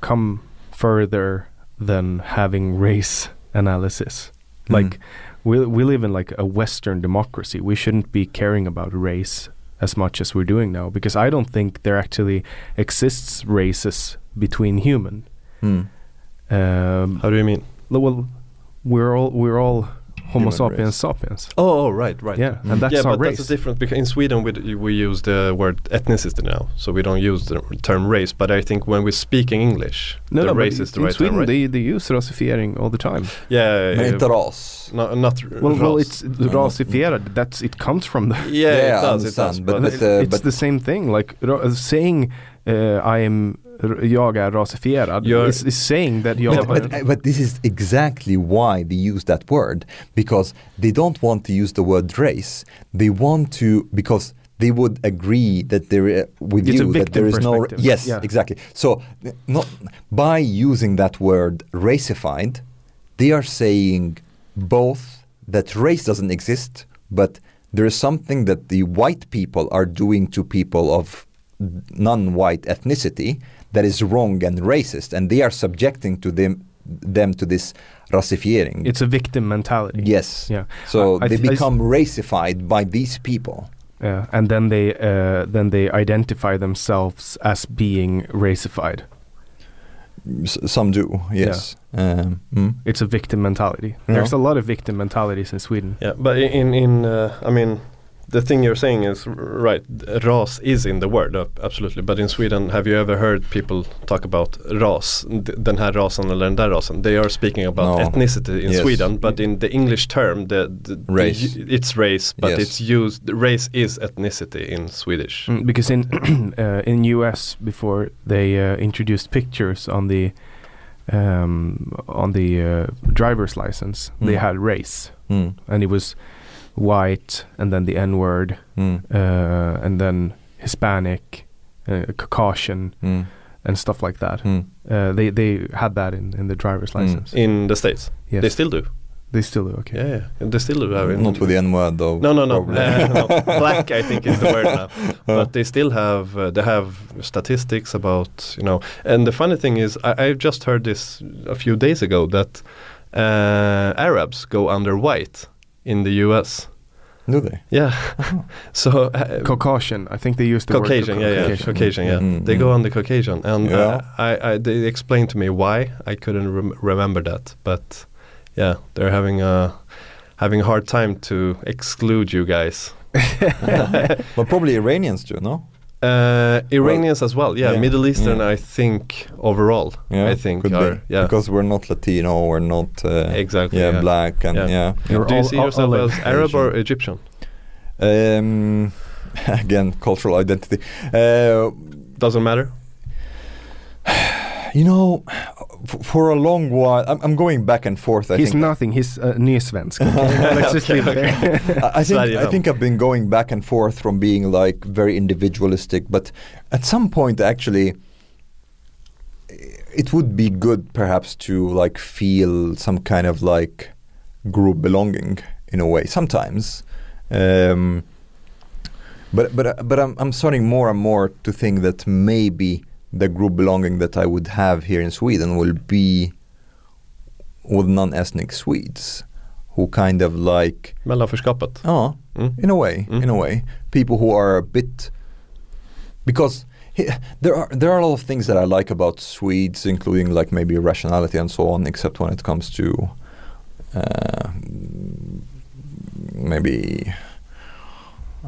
come further than having race analysis. Mm. Like we we live in like a Western democracy. We shouldn't be caring about race as much as we're doing now because I don't think there actually exists races between human. Mm. Um, How do you mean? well, we're all we're all Homo sapiens race. sapiens. Oh, oh, right, right. Yeah, Mm. and that's yeah, our but race. that's a difference because in Sweden we, d- we use the word ethnicity now, so we don't use the term race. But I think when we're speaking English, no, the no, but race is the in right Sweden term, right? they they use rasifiering all the time. yeah, Men yeah, inte ras. no, not r- Well, well, ras. it's rasifierad. That's it comes from the. yeah, Yeah, I it does, it does. understand, but- But, but, uh, it's the same thing. Like ra- saying uh, I am r- jag är rasifierad. You're- it's saying that But, but, but this is exactly why they use that word because they don't want to use the word race. They want to because they would agree that there uh, with It's you that there is no yes Yeah. exactly. So not by using that word racified, they are saying both that race doesn't exist, but there is something that the white people are doing to people of non-white ethnicity that is wrong and racist, and they are subjecting to them them to this racifiering. It's a victim mentality. yes. Yeah. So I- I they th- I s- become racified by these people. Yeah, and then they uh, then they identify themselves as being racified. S- some do, yes. Um, mm. It's a victim mentality. Yeah. There's a lot of victim mentalities in Sweden. Yeah, but in in uh, I mean, the thing you're saying is right. Ras is in the word, uh, absolutely. But in Sweden, have you ever heard people talk about ras? d- Den här rasen eller den där rasen. They are speaking about No. ethnicity in Yes. Sweden, but in the English term, the, the the Race. u- it's race, but Yes. it's used. Race is ethnicity in Swedish. Mm, because in uh, in US before they uh, introduced pictures on the um, on the uh, driver's license, they Mm. had race, Mm. and it was white, and then the N word, Mm. uh, and then Hispanic, uh, Caucasian, Mm. and stuff like that. Mm. Uh, they they had that in, in the driver's Mm. license. In the states, Yes, they still do. they still do. Okay. Yeah, yeah, they still do. have in- Not with the N word though. No, no, no. Uh, no. Black, I think, is the word now. But they still have uh, they have statistics about you know. And the funny thing is, I, I've just heard this a few days ago that uh, Arabs go under white in the U.S. Do they? Yeah. so uh, Caucasian. I think they used the word Caucasian, Cauca- yeah, yeah, Caucasian. Caucasian, yeah. Mm, They go on the Caucasian, and Yeah. uh, I, I, they explained to me why. I couldn't rem- remember that, but yeah, they're having a having a hard time to exclude you guys. But probably Iranians do, no? Uh, Iranians as well, yeah. yeah, Middle Eastern, yeah. I think overall, Yeah, I think could are be. yeah Because we're not Latino, we're not uh, exactly. yeah, yeah. black and Yeah. yeah. You're Do you all- see all- yourself olive as Arab or Egyptian? Um, again, cultural identity. Uh, Doesn't matter. You know, for a long while, I'm, I'm going back and forth. I He's think. nothing. He's uh, nysvensk. Okay? Let's just leave it there. I think I think I've been going back and forth from being like very individualistic, but at some point actually it would be good perhaps to like feel some kind of like group belonging in a way sometimes. Um, but but but I'm I'm starting more and more to think that maybe the group belonging that I would have here in Sweden will be with non-ethnic Swedes who kind of like Mellanförskapet. Oh, Mm. in a way, in a Mm. way, people who are a bit because there are there are a lot of things that I like about Swedes, including like maybe rationality and so on, except when it comes to uh, maybe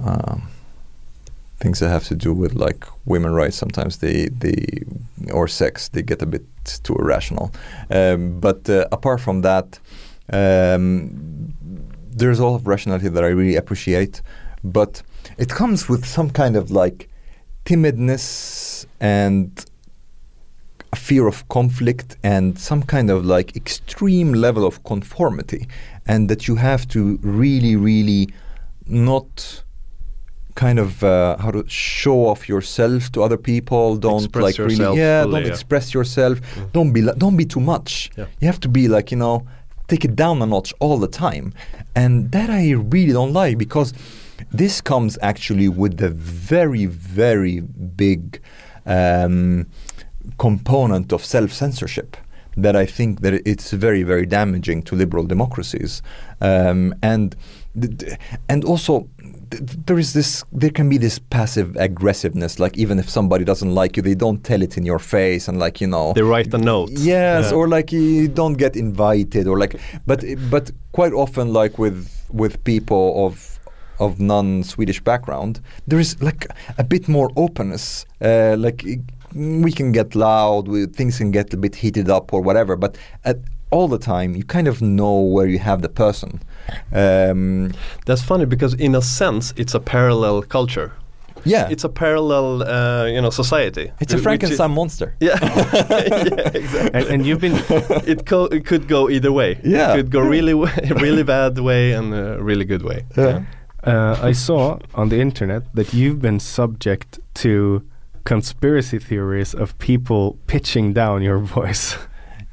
um, things that have to do with like women rights. Sometimes they they or sex they get a bit too irrational. Um, but uh, apart from that, um, there's a lot of rationality that I really appreciate, but it comes with some kind of like timidness and a fear of conflict and some kind of like extreme level of conformity and that you have to really really not kind of uh, how to show off yourself to other people don't Express like really yeah fully, don't yeah. express yourself Mm. don't be don't be too much Yeah. you have to be like you know take it down a notch all the time and that i really don't like because this comes actually with the very very big um, component of self-censorship that I think that it's very very damaging to liberal democracies um, and and also there is this there can be this passive aggressiveness like even if somebody doesn't like you they don't tell it in your face and like you know They write a note. Yes, Yeah. or like you don't get invited, or like, but but quite often, like with with people of of non-Swedish background, there is like a bit more openness. Uh, like we can get loud, we, things can get a bit heated up or whatever, but at all the time you kind of know where you have the person. Um, That's funny because in a sense it's a parallel culture. Yeah. it's a parallel, uh, you know, society. It's a Frankenstein monster. Yeah, yeah, exactly. And, and you've been it, co- it could go either way. Yeah. it could go really, really bad way and a really good way. Yeah. Uh, I saw on the internet that you've been subject to conspiracy theories of people pitching down your voice.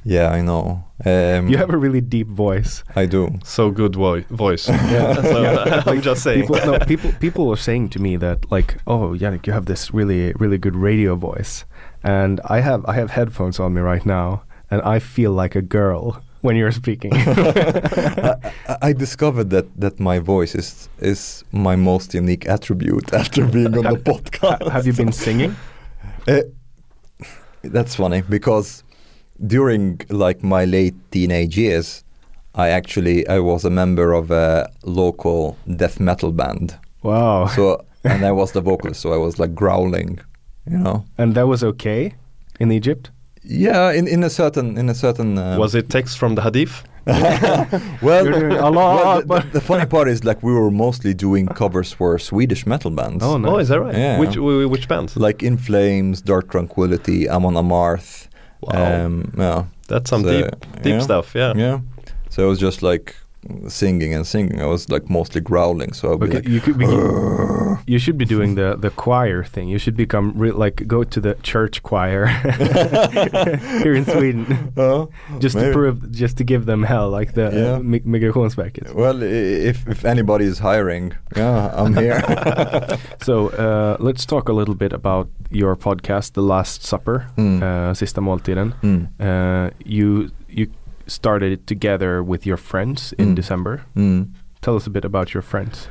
Yeah, I know. Um, you have a really deep voice. I do. So good voi- voice. yeah, so I'm just saying. People, no, people, people were saying to me that like, oh, Yannick, you have this really, really good radio voice, and I have, I have headphones on me right now, and I feel like a girl when you're speaking. I, I discovered that that my voice is is my most unique attribute after being on the podcast. have you been singing? Uh, that's funny because during like my late teenage years, I actually I was a member of a local death metal band. Wow. So and I was the vocalist, so I was like growling, you know. and that was okay in Egypt. Yeah, in, in a certain in a certain. Uh, Was it text from the Hadith? well, You're Allah well, the, Akbar. the, the funny part is like we were mostly doing covers for Swedish metal bands. Oh, nice. Oh, is that right? Yeah. Which which bands? Like In Flames, Dark Tranquillity, Amon Amarth. Wow. Um, yeah. That's some So, deep deep yeah. stuff. Yeah. Yeah. So it was just like singing and singing. I was like mostly growling. So I'd be Okay, like, you could be, you should be doing the the choir thing. You should become re- like go to the church choir here in Sweden, oh, just maybe. to prove, just to give them hell, like the Yeah. uh, Migrationsverket. Well, if if anybody is hiring, yeah, I'm here. So uh, let's talk a little bit about your podcast, The Last Supper, Mm. uh, Sista Måltiden. Mm. Uh, you you started together with your friends in Mm. December. Mm. Tell us a bit about your friends.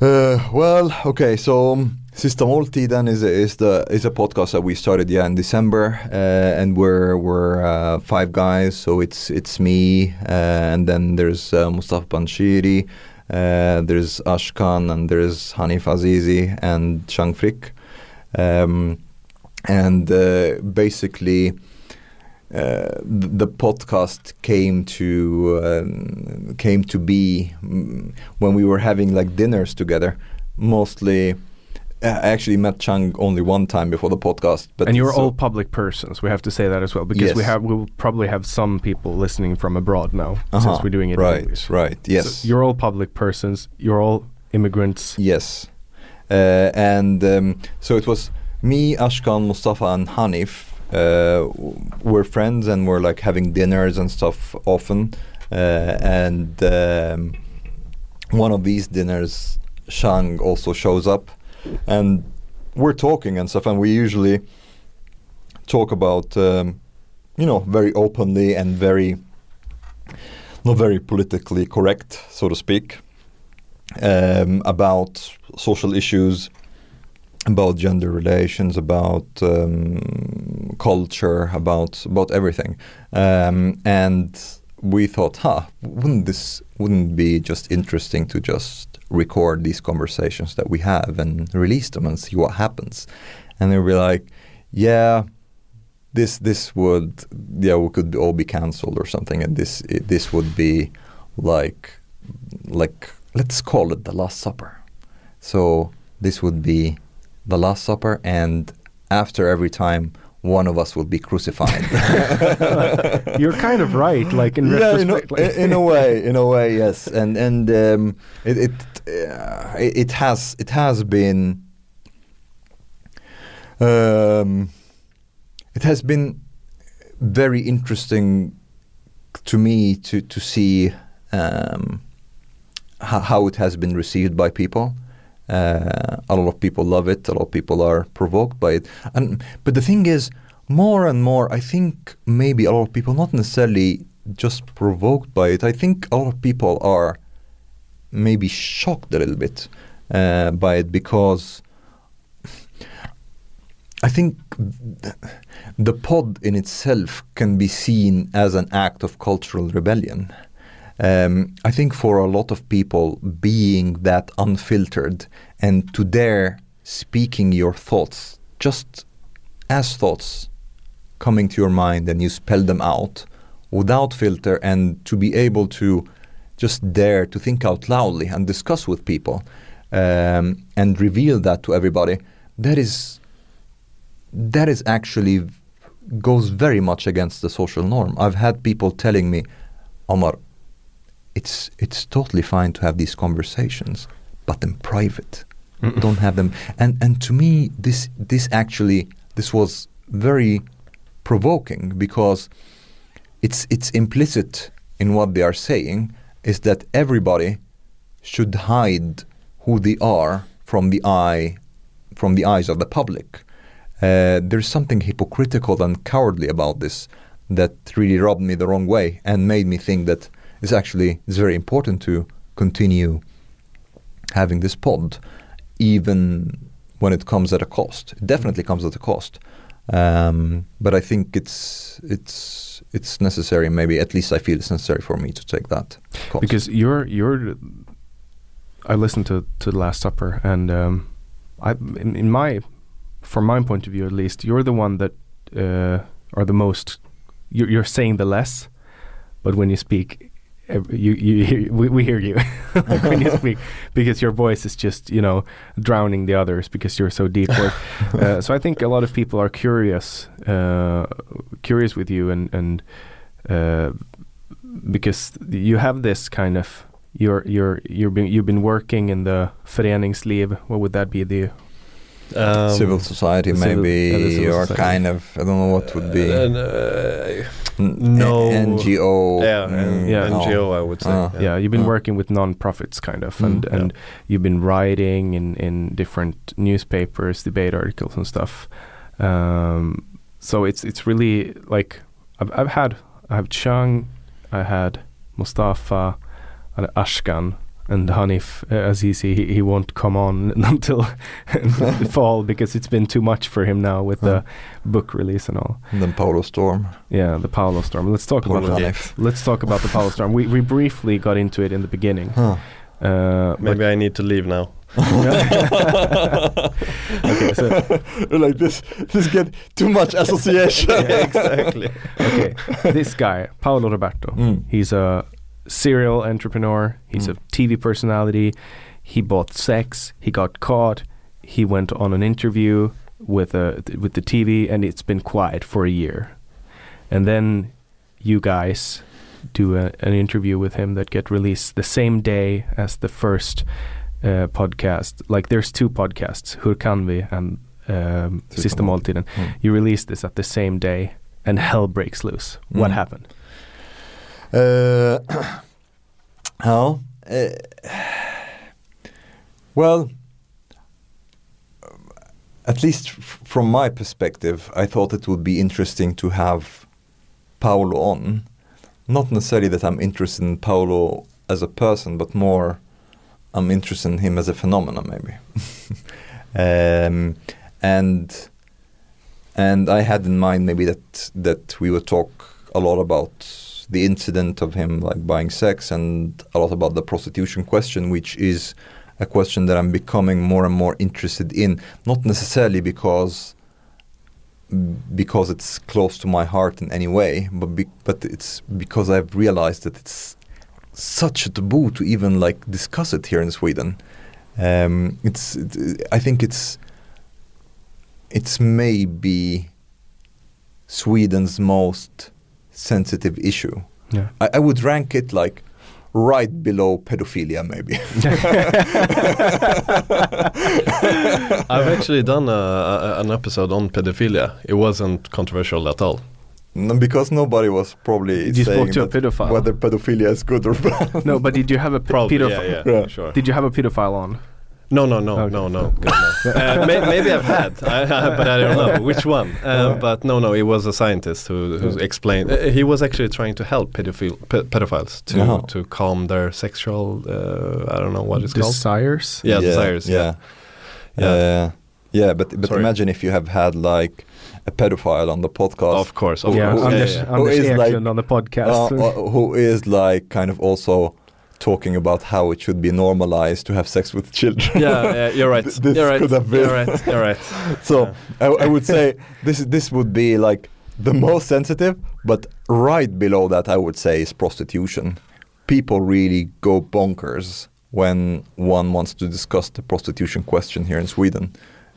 Uh, well, okay, so um, Sista Måltiden is a, is the is a podcast that we started yeah in December, uh, and we're we're uh, five guys. So it's it's me, uh, and then there's uh, Mustafa Panshiri, uh, there's Ashkan, and there's Hanif Azizi and Chang Frick, um, and uh, basically. Uh, the podcast came to um, came to be mm, when we were having like dinners together. Mostly, I actually met Chang only one time before the podcast. But and you're so- all public persons. We have to say that as well because we have we'll probably have some people listening from abroad now Uh-huh, since we're doing it right, in English. right, yes. So you're all public persons. You're all immigrants. Yes, uh, and um, so it was me, Ashkan, Mustafa, and Hanif. Uh, we're friends and we're like having dinners and stuff often. Uh, and um, one of these dinners, Chang also shows up, and we're talking and stuff. And we usually talk about, um, you know, very openly and very not very politically correct, so to speak um, about social issues, about gender relations, about um, culture, about about everything. Um, and we thought, huh, wouldn't this wouldn't be just interesting to just record these conversations that we have and release them and see what happens? And they were like, yeah. This this would yeah we could all be cancelled or something and this this would be like like let's call it the last supper so this would be the last supper and after every time one of us will be crucified You're kind of right, like in yeah in a, in a way in a way yes and and um, it it, uh, it it has it has been um, it has been very interesting to me to to see um, how, how it has been received by people. Uh, a lot of people love it. A lot of people are provoked by it. And but the thing is, more and more, I think maybe a lot of people not necessarily just provoked by it. I think a lot of people are maybe shocked a little bit uh, by it because I think th- the pod in itself can be seen as an act of cultural rebellion. Um, I think for a lot of people, being that unfiltered and to dare speaking your thoughts just as thoughts coming to your mind and you spell them out without filter and to be able to just dare to think out loudly and discuss with people um, and reveal that to everybody, that is that is actually goes very much against the social norm. I've had people telling me, Omar, it's it's totally fine to have these conversations, but in private. Don't have them. And and to me this this actually this was very provoking because it's it's implicit in what they are saying is that everybody should hide who they are from the eye from the eyes of the public. Uh, there's something hypocritical and cowardly about this that really rubbed me the wrong way and made me think that it's actually it's very important to continue having this pod, even when it comes at a cost. It definitely comes at a cost, um, but I think it's it's it's necessary. Maybe at least I feel it's necessary for me to take that cost. because you're you're I listened to to the Last Supper and um, I in, in my from my point of view at least you're the one that uh, are the most you're, you're saying the less but when you speak you you we, we hear you. When you speak because your voice is just you know drowning the others because you're so deep uh, so I think a lot of people are curious uh, curious with you and and uh, because you have this kind of you're you're you're been you've been working in the föreningsliv what would that be the Um, civil society, the civil- maybe, yeah, the civil or society. kind of I don't know what would be. Uh, uh, N- no. NGO. yeah, mm, Yeah. NGO, I would say. Ah. yeah, you've been Uh. working with non-profits kind of and Mm. and you've been writing in in different newspapers debate articles and stuff um, so it's it's really like I've, I've had I have Chang I had Mustafa and Ashkan and Hanif uh, Azizi he, he won't come on until the fall because it's been too much for him now with the Huh. book release and all And then Paolo Storm. yeah the Paolo storm let's talk Poor about that let's talk about the Paolo storm we, we briefly got into it in the beginning Huh. uh, Maybe I need to leave now. okay, so like this, this get too much association. Yeah, exactly. okay, this guy Paolo Roberto, Mm. he's a serial entrepreneur. He's Mm. a TV personality. He bought sex. He got caught. He went on an interview with a with the TV, and it's been quiet for a year. And then you guys do a, an interview with him that get released the same day as the first uh, podcast. Like there's two podcasts, Hur kan vi and um, Sista Måltiden. Mm. You release this at the same day, and hell breaks loose. What Mm. happened? Uh, how? Uh, well, at least from my perspective, I thought it would be interesting to have Paolo on. Not necessarily that I'm interested in Paolo as a person, but more I'm interested in him as a phenomenon, maybe. um, and and I had in mind maybe that that we would talk a lot about the incident of him like buying sex and a lot about the prostitution question, which is a question that I'm becoming more and more interested in. Not necessarily because because it's close to my heart in any way, but be, but it's because I've realized that it's such a taboo to even like discuss it here in Sweden. Um, it's it, I think it's it's maybe Sweden's most sensitive issue. Yeah. I, I would rank it like right below pedophilia, maybe. I've actually done a, a, an episode on pedophilia. It wasn't controversial at all. No, because nobody was probably You spoke to a pedophile. whether pedophilia is good or bad. No, but did you have a p- Probably, pedophile? yeah, yeah, Yeah. sure. Did you have a pedophile on? No, no, no, Okay. no, no, God, no. uh, may, maybe I've had, I, I, but I don't know which one. Uh, but no, no, it was a scientist who, who explained. Uh, he was actually trying to help pedophile, pedophiles to Uh-huh. to calm their sexual. Uh, I don't know what it's called. Desires? Yeah, desires. Yeah, yeah. Uh, yeah, but but Sorry. imagine if you have had like a pedophile on the podcast. of course. Of yeah, course. Anders, yeah, yeah. Who Anders is like- on the podcast. uh, uh, who is like kind of also talking about how it should be normalized to have sex with children. yeah, yeah, you're right. This you're right. could have been. You're right. You're right. So Yeah. I, I would say this this would be like the most sensitive, but right below that I would say is prostitution. People really go bonkers when one wants to discuss the prostitution question here in Sweden.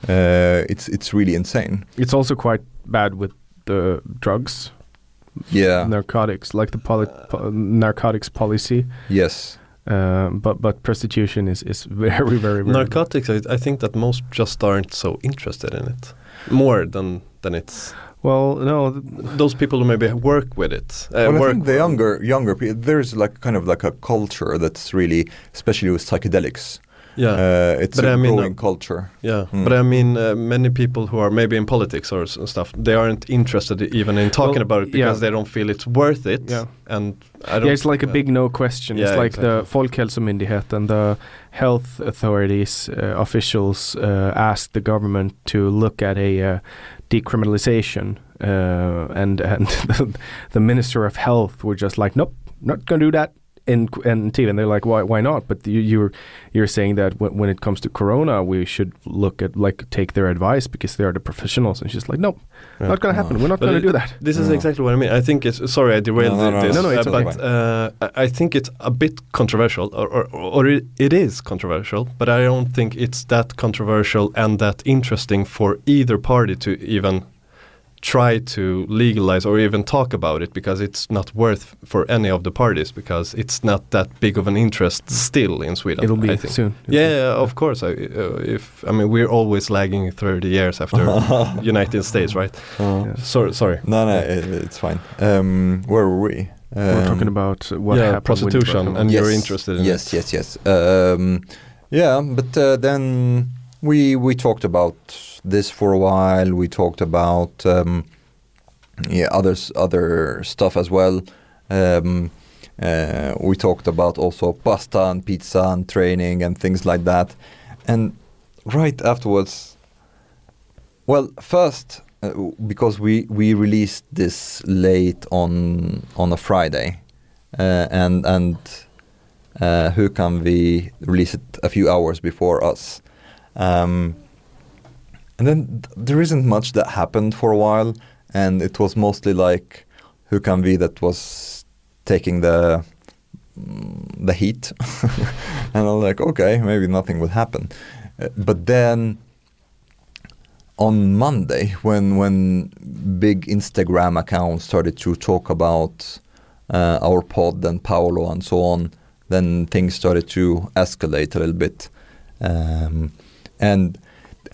Uh, it's it's really insane. It's also quite bad with the drugs, Yeah. narcotics, like the poli- po- narcotics policy. Yes. Um, but but prostitution is is very very very Narcotics, I, I think that most just aren't so interested in it. More than than it's Well, no, th- those people who maybe work with it. Uh, well, I think the younger younger people, there's like kind of like a culture that's really, especially with psychedelics. Yeah. Uh, it's But a I mean, growing uh, culture. Yeah, Mm. but I mean, uh, many people who are maybe in politics or s- stuff, they aren't interested even in talking Well, about it because yeah. they don't feel it's worth it. Yeah. And I don't. yeah, it's like a big no question. yeah, it's like the exactly. Folkhälsomyndigheten, the health authorities uh, officials uh, asked the government to look at a uh, decriminalization, uh, and and the, the minister of health were just like, nope, not gonna do that. In in TV, and they're like, why why not? But you, you're you're saying that when, when it comes to Corona, we should look at like take their advice because they are the professionals. And she's like, nope, Yeah. not gonna happen. We're not But gonna it- do that. This is No. exactly what I mean. I think it's sorry I derailed No, no, no, this, no, no, it's uh, okay. but uh, I- I think it's a bit controversial, or, or, or it, it is controversial. But I don't think it's that controversial and that interesting for either party to even try to legalize or even talk about it because it's not worth for any of the parties because it's not that big of an interest still in Sweden. It'll be I think. soon. Yeah, yeah, of course. I, uh, if I mean, we're always lagging 30 years after United States, right? Uh, Sorry, sorry. No, no, it, it's fine. Um, where were we? We're Um, talking about what yeah, happened prostitution and yes, you're interested in yes, it. yes, yes. Um, yeah, but uh, then we we talked about this for a while. We talked about um, yeah others other stuff as well. Um, uh, we talked about also pasta and pizza and training and things like that. And right afterwards, well, first uh, because we we released this late on on a Friday, uh, and and uh, Hur kan vi release it a few hours before us, um, and then th- there isn't much that happened for a while, and it was mostly like who can that was taking the mm, the heat, and I'm like, okay, maybe nothing will happen, uh, but then on Monday when when big Instagram accounts started to talk about uh, our pod and Paolo and so on, then things started to escalate a little bit, um, and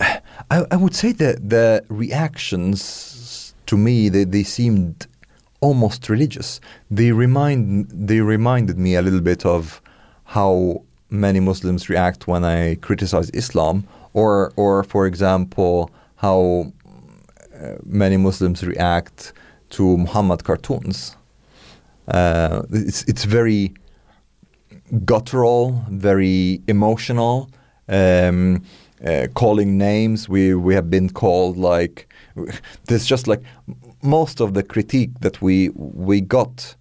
I, I would say that the reactions to me they, they seemed almost religious. They remind they reminded me a little bit of how many Muslims react when I criticize Islam, or or for example how uh, many Muslims react to Muhammad cartoons. Uh, it's it's very guttural, very emotional. Um, uh, calling names, we we have been called like there's just like most of the critique that we we got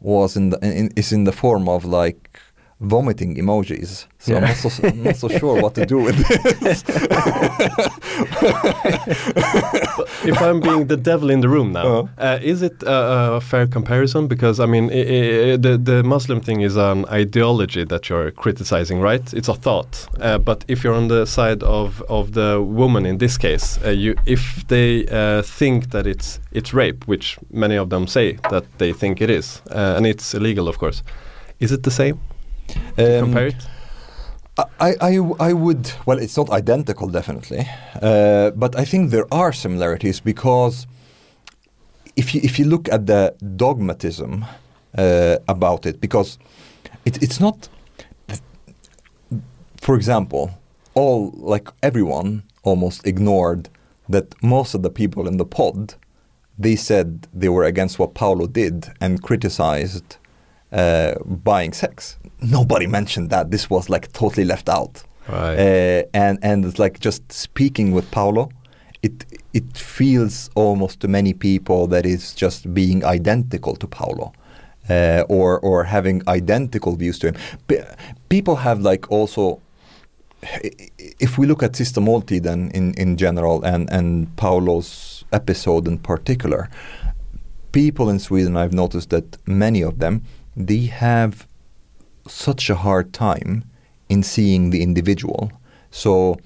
was in the in, is in the form of like vomiting emojis. So I'm, not so, I'm not so sure what to do with this. if I'm being the devil in the room now, Uh-huh. uh, is it a, a fair comparison? Because I mean, i i the the Muslim thing is an ideology that you're criticizing, right? It's a thought. Uh, but if you're on the side of of the woman in this case, uh, you if they uh, think that it's it's rape, which many of them say that they think it is, uh, and it's illegal, of course. Is it the same? Um, Compare it. I, I, I would, well, it's not identical, definitely, uh, but I think there are similarities because if you, if you look at the dogmatism uh, about it, because it, it's not, for example, all, like everyone almost ignored that most of the people in the pod, they said they were against what Paolo did and criticized uh, buying sex. Nobody mentioned that. This was like totally left out. Right. Uh, and and it's like just speaking with Paolo, it it feels almost to many people that it's just being identical to Paolo. Uh, or or having identical views to him. People have like also if we look at Sista Måltiden in, in general and, and Paolo's episode in particular, people in Sweden, I've noticed that many of them, they have such a hard time in seeing the individual. So,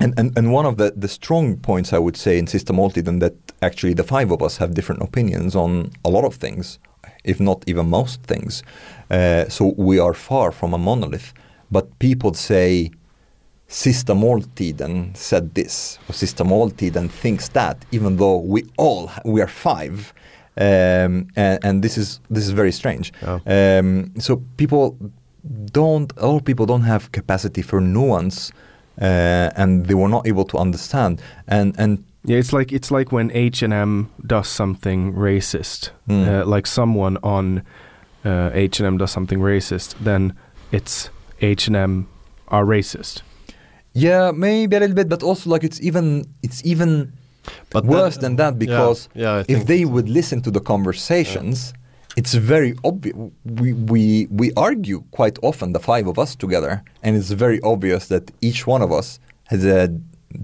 and, and, and one of the, the strong points I would say in Sista Måltiden that actually the five of us have different opinions on a lot of things, if not even most things. Uh, so we are far from a monolith. But people say Sista Måltiden said this, or Sista Måltiden thinks that, even though we all we are five, um, and, and, this is this is very strange. Oh. Um, so people don't, a lot of people don't have capacity for nuance, uh, and they were not able to understand. And and yeah, it's like it's like when H and M does something racist, Mm. uh, like someone on uh, H and M does something racist, then it's H and M are racist. yeah, maybe a little bit, but also like it's even it's even But worse that- than that because yeah, yeah, if they would listen to the conversations, it's very obvious. We, we we argue quite often, the five of us together, and it's very obvious that each one of us has a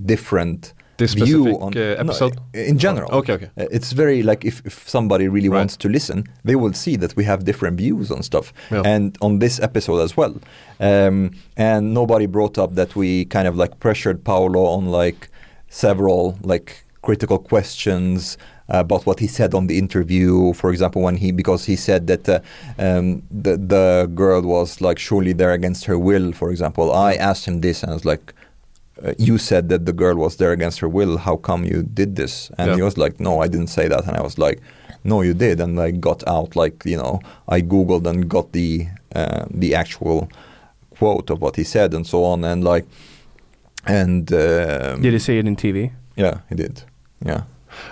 different This view on uh, no, episode? in general. Okay, okay. Uh, It's very like if, if somebody really Right. wants to listen, they will see that we have different views on stuff, Yeah. and on this episode as well. Um, and nobody brought up that we kind of like pressured Paolo on like several like critical questions about what he said on the interview. For example, when he because he said that uh, um, the the girl was like surely there against her will. For example, I asked him this, and I was like. Uh, you said that the girl was there against her will. How come you did this? And Yeah. he was like, "No, I didn't say that." And I was like, "No, you did." And I got out like you know, I googled and got the uh, the actual quote of what he said and so on. And like, and um, Did he say it in TV? Yeah, he did. Yeah.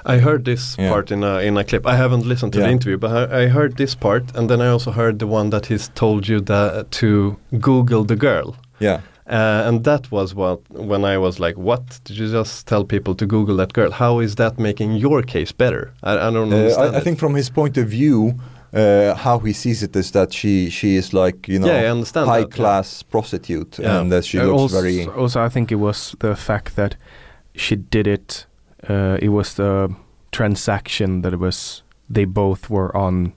I heard this Yeah. part in a in a clip. I haven't listened to Yeah. the interview, but I, I heard this part, and then I also heard the one that he's told you that to Google the girl, Yeah. uh, and that was what when I was like, "What did you just tell people to Google that girl? How is that making your case better?" I, I don't Uh, understand. I, I think from his point of view, uh, how he sees it is that she she is like you know Yeah, high that, yeah. class prostitute Yeah. and that she Uh, looks also, very also, I think it was the fact that she did it. Uh, it was the transaction that it was. They both were on.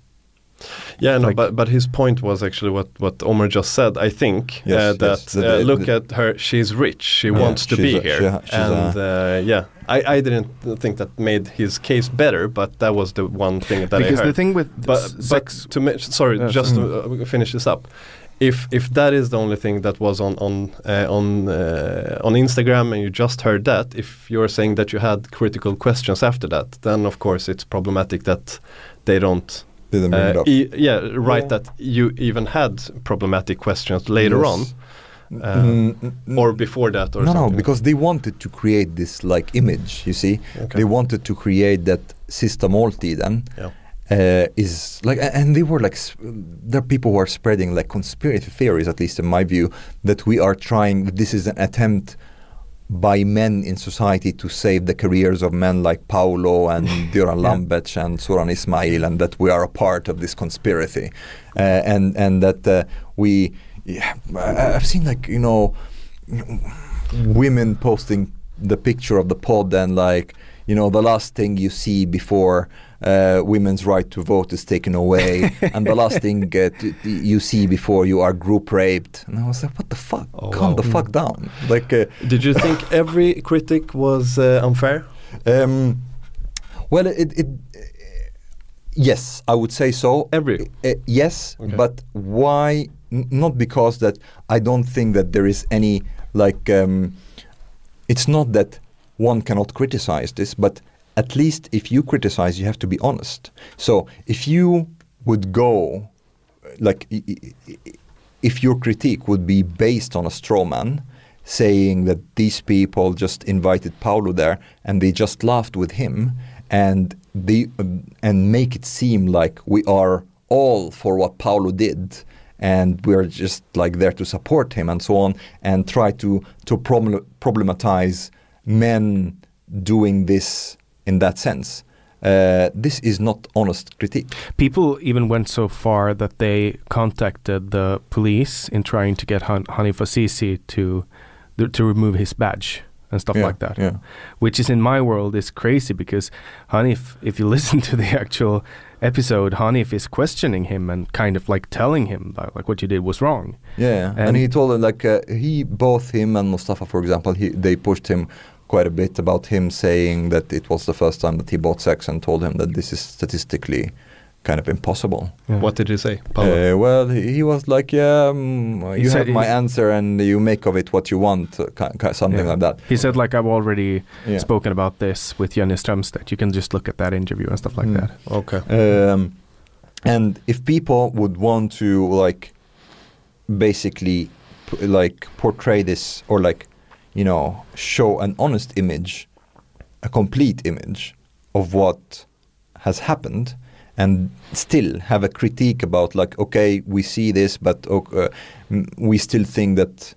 Yeah, no, Like- but but his point was actually what what Omar just said. I think Yes, uh, yes, that the- uh, look the- at her; she's rich. She Yeah, wants to be a- here, she- she's and uh, yeah, I, I didn't think that made his case better, but that was the one thing that I because heard. the thing with but, s- but sex, to me, sorry, Yeah, just sorry. to uh, finish this up. If if that is the only thing that was on on uh, on uh, on Instagram and you just heard that, if you're saying that you had critical questions after that, then of course it's problematic that they don't didn't bring it uh, up. e- yeah, right. Yeah. That you even had problematic questions later Yes. on, Mm, mm. or before that, or no, no, because they wanted to create this like image. You see, Okay. they wanted to create that Sista Måltiden Yeah. Uh, is like, and they were like, there are people who are spreading like conspiracy theories, at least in my view, that we are trying. This is an attempt by men in society to save the careers of men like Paolo and Duran Lambec and Soran Ismail, and that we are a part of this conspiracy, uh, and and that uh, we. Yeah, I've seen like you know women posting the picture of the pod and like you know the last thing you see before uh, women's right to vote is taken away and the last thing uh, t- t- you see before you are group raped and i was like what the fuck Oh, calm wow. the fuck down like uh, Did you think every critic was uh, unfair? um, well it, it yes i would say so Every? Uh, yes Okay. but why N- not because that i don't think that there is any like um, it's not that one cannot criticize this, but at least if you criticize, you have to be honest. So if you would go, like, if your critique would be based on a straw man, saying that these people just invited Paolo there and they just laughed with him, and they and make it seem like we are all for what Paolo did, and we're just like there to support him and so on, and try to to problem, problematize men doing this in that sense. Uh, this is not honest critique. people even went so far that they contacted the police in trying to get Han- Hanif Azizi to to remove his badge and stuff yeah, like that. Yeah. Which is in my world is crazy because Hanif, if you listen to the actual episode, Hanif is questioning him and kind of like telling him that like what you did was wrong. Yeah, and, And- he told him like uh, he both him and Mustafa, for example, he they pushed him quite a bit about him saying that it was the first time that he bought sex and told him that this is statistically kind of impossible. What did he say? Uh, well, he, he was like, yeah, um, you said have my answer and you make of it what you want, uh, ki- ki- something Yeah. like that. He said like I've already Yeah. spoken about this with Jenny Strömstedt. You can just look at that interview and stuff like Mm. that. okay. Um, and if people would want to like basically p- like portray this or like you know show an honest image a complete image of what has happened and still have a critique about like okay we see this but uh, we still think that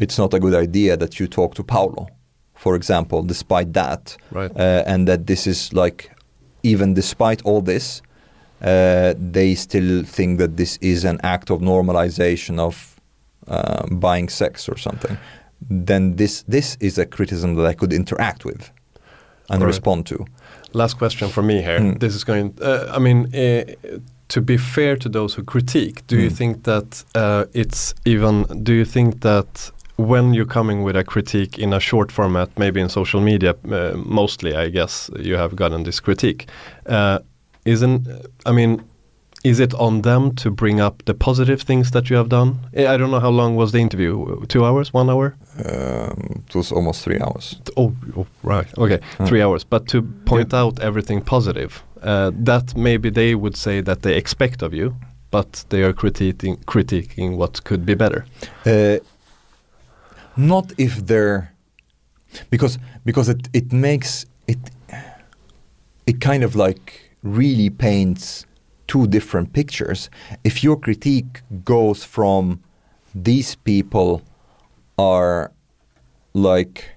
it's not a good idea that you talk to Paolo for example despite that Right. uh, and that this is like even despite all this uh, they still think that this is an act of normalization of uh, buying sex or something then this this is a criticism that I could interact with and Right. respond to Last question from me here. Mm. This is going. Uh, I mean, uh, to be fair to those who critique, do you Mm. think that uh, it's even? Do you think that when you're coming with a critique in a short format, maybe in social media, uh, mostly, I guess you have gotten this critique. Uh, isn't? I mean, is it on them to bring up the positive things that you have done? Eh, I don't know how long was the interview. Two hours? One hour? um, it was almost three hours Oh, oh right. Okay, three hours. But to point out everything positive, uh, that maybe they would say that they expect of you, but they are critiquing critiquing what could be better. Uh, not if they're because because it it makes it it kind of like really paints two different pictures. If your critique goes from these people are like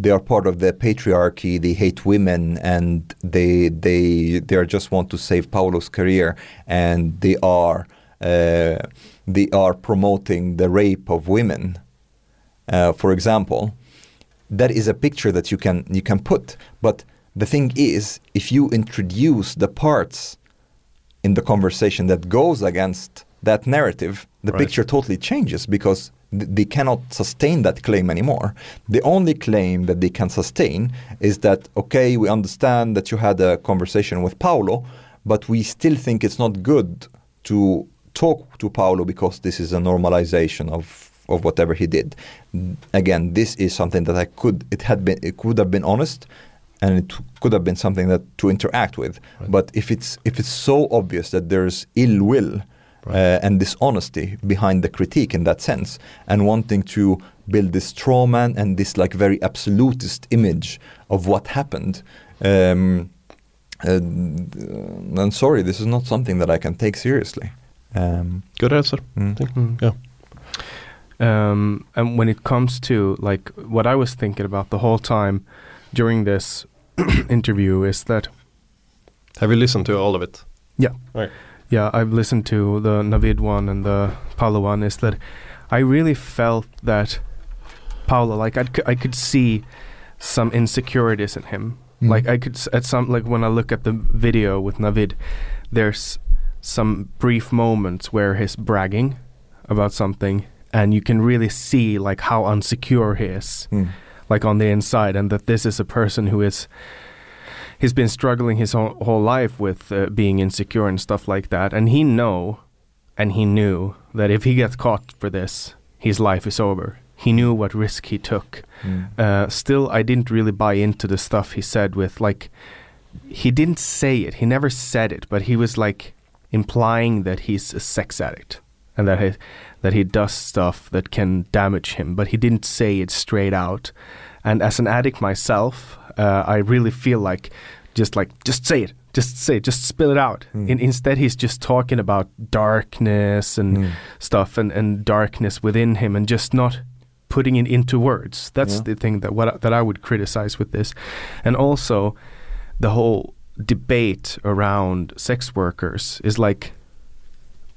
they are part of the patriarchy, they hate women and they they they just want to save Paolo's career and they are uh, they are promoting the rape of women. Uh, for example, that is a picture that you can you can put. But the thing is, if you introduce the parts in the conversation that goes against that narrative, the Right. picture totally changes because th- they cannot sustain that claim anymore. The only claim that they can sustain is that okay, we understand that you had a conversation with Paolo, but we still think it's not good to talk to Paolo because this is a normalization of of whatever he did. Again, this is something that I could it had been it could have been honest and it could have been something that to interact with. But if it's if it's so obvious that there's ill will uh, and dishonesty behind the critique in that sense, and wanting to build this straw man and this like very absolutist image of what happened. Um, uh, I'm sorry, this is not something that I can take seriously. Um, Good answer. Mm. I think. Mm. Yeah. Um, and when it comes to like what I was thinking about the whole time during this interview is that Have you listened to all of it? Yeah. Right. yeah I've listened to the Navid one and the Paolo one is that I really felt that Paolo like I I could see some insecurities in him Mm. like I could s- at some like when I look at the video with Navid there's some brief moments where he's bragging about something and you can really see like how unsecure he is mm, like on the inside and that this is a person who is he's been struggling his whole, whole life with uh, being insecure and stuff like that. And he know and he knew that if he gets caught for this his life is over. He knew what risk he took. Mm, uh, still i didn't really buy into the stuff he said with like he didn't say it. He never said it but he was like implying that he's a sex addict and that he that he does stuff that can damage him but he didn't say it straight out and as an addict myself uh, i really feel like just like just say it just say it just spill it out Mm. In, instead he's just talking about darkness and mm. stuff and, and darkness within him and just not putting it into words. That's Yeah. the thing that what that I would criticize with this, and also the whole debate around sex workers is like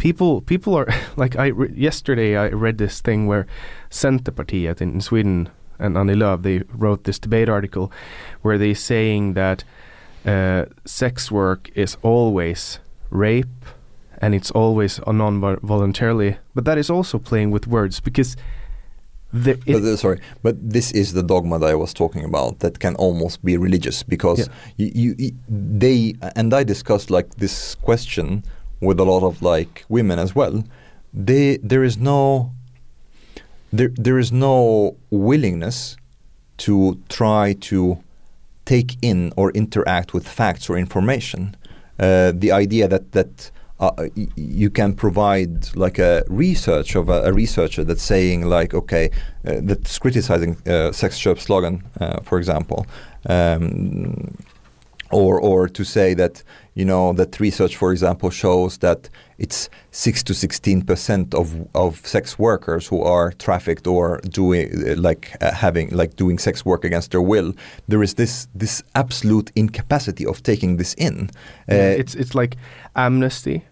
people people are like I re- yesterday I read this thing where Centerpartiet in Sweden and Annie Lööf, they wrote this debate article where they're saying that uh, sex work is always rape and it's always a non-voluntarily, but that is also playing with words because the, but, uh, sorry, but this is the dogma that I was talking about that can almost be religious because Yeah. you, you, you- they and I discussed like this question with a lot of like women as well. They there is no there there is no willingness to try to take in or interact with facts or information. Uh, the idea that that uh, y- you can provide like a research of a, a researcher that's saying like okay uh, that's criticizing uh, sex shop slogan uh, for example um, or or to say that you know that research for example shows that it's 6 to 16 percent of of sex workers who are trafficked or doing uh, like uh, having like doing sex work against their will there is this this absolute incapacity of taking this in Uh, it's it's like Amnesty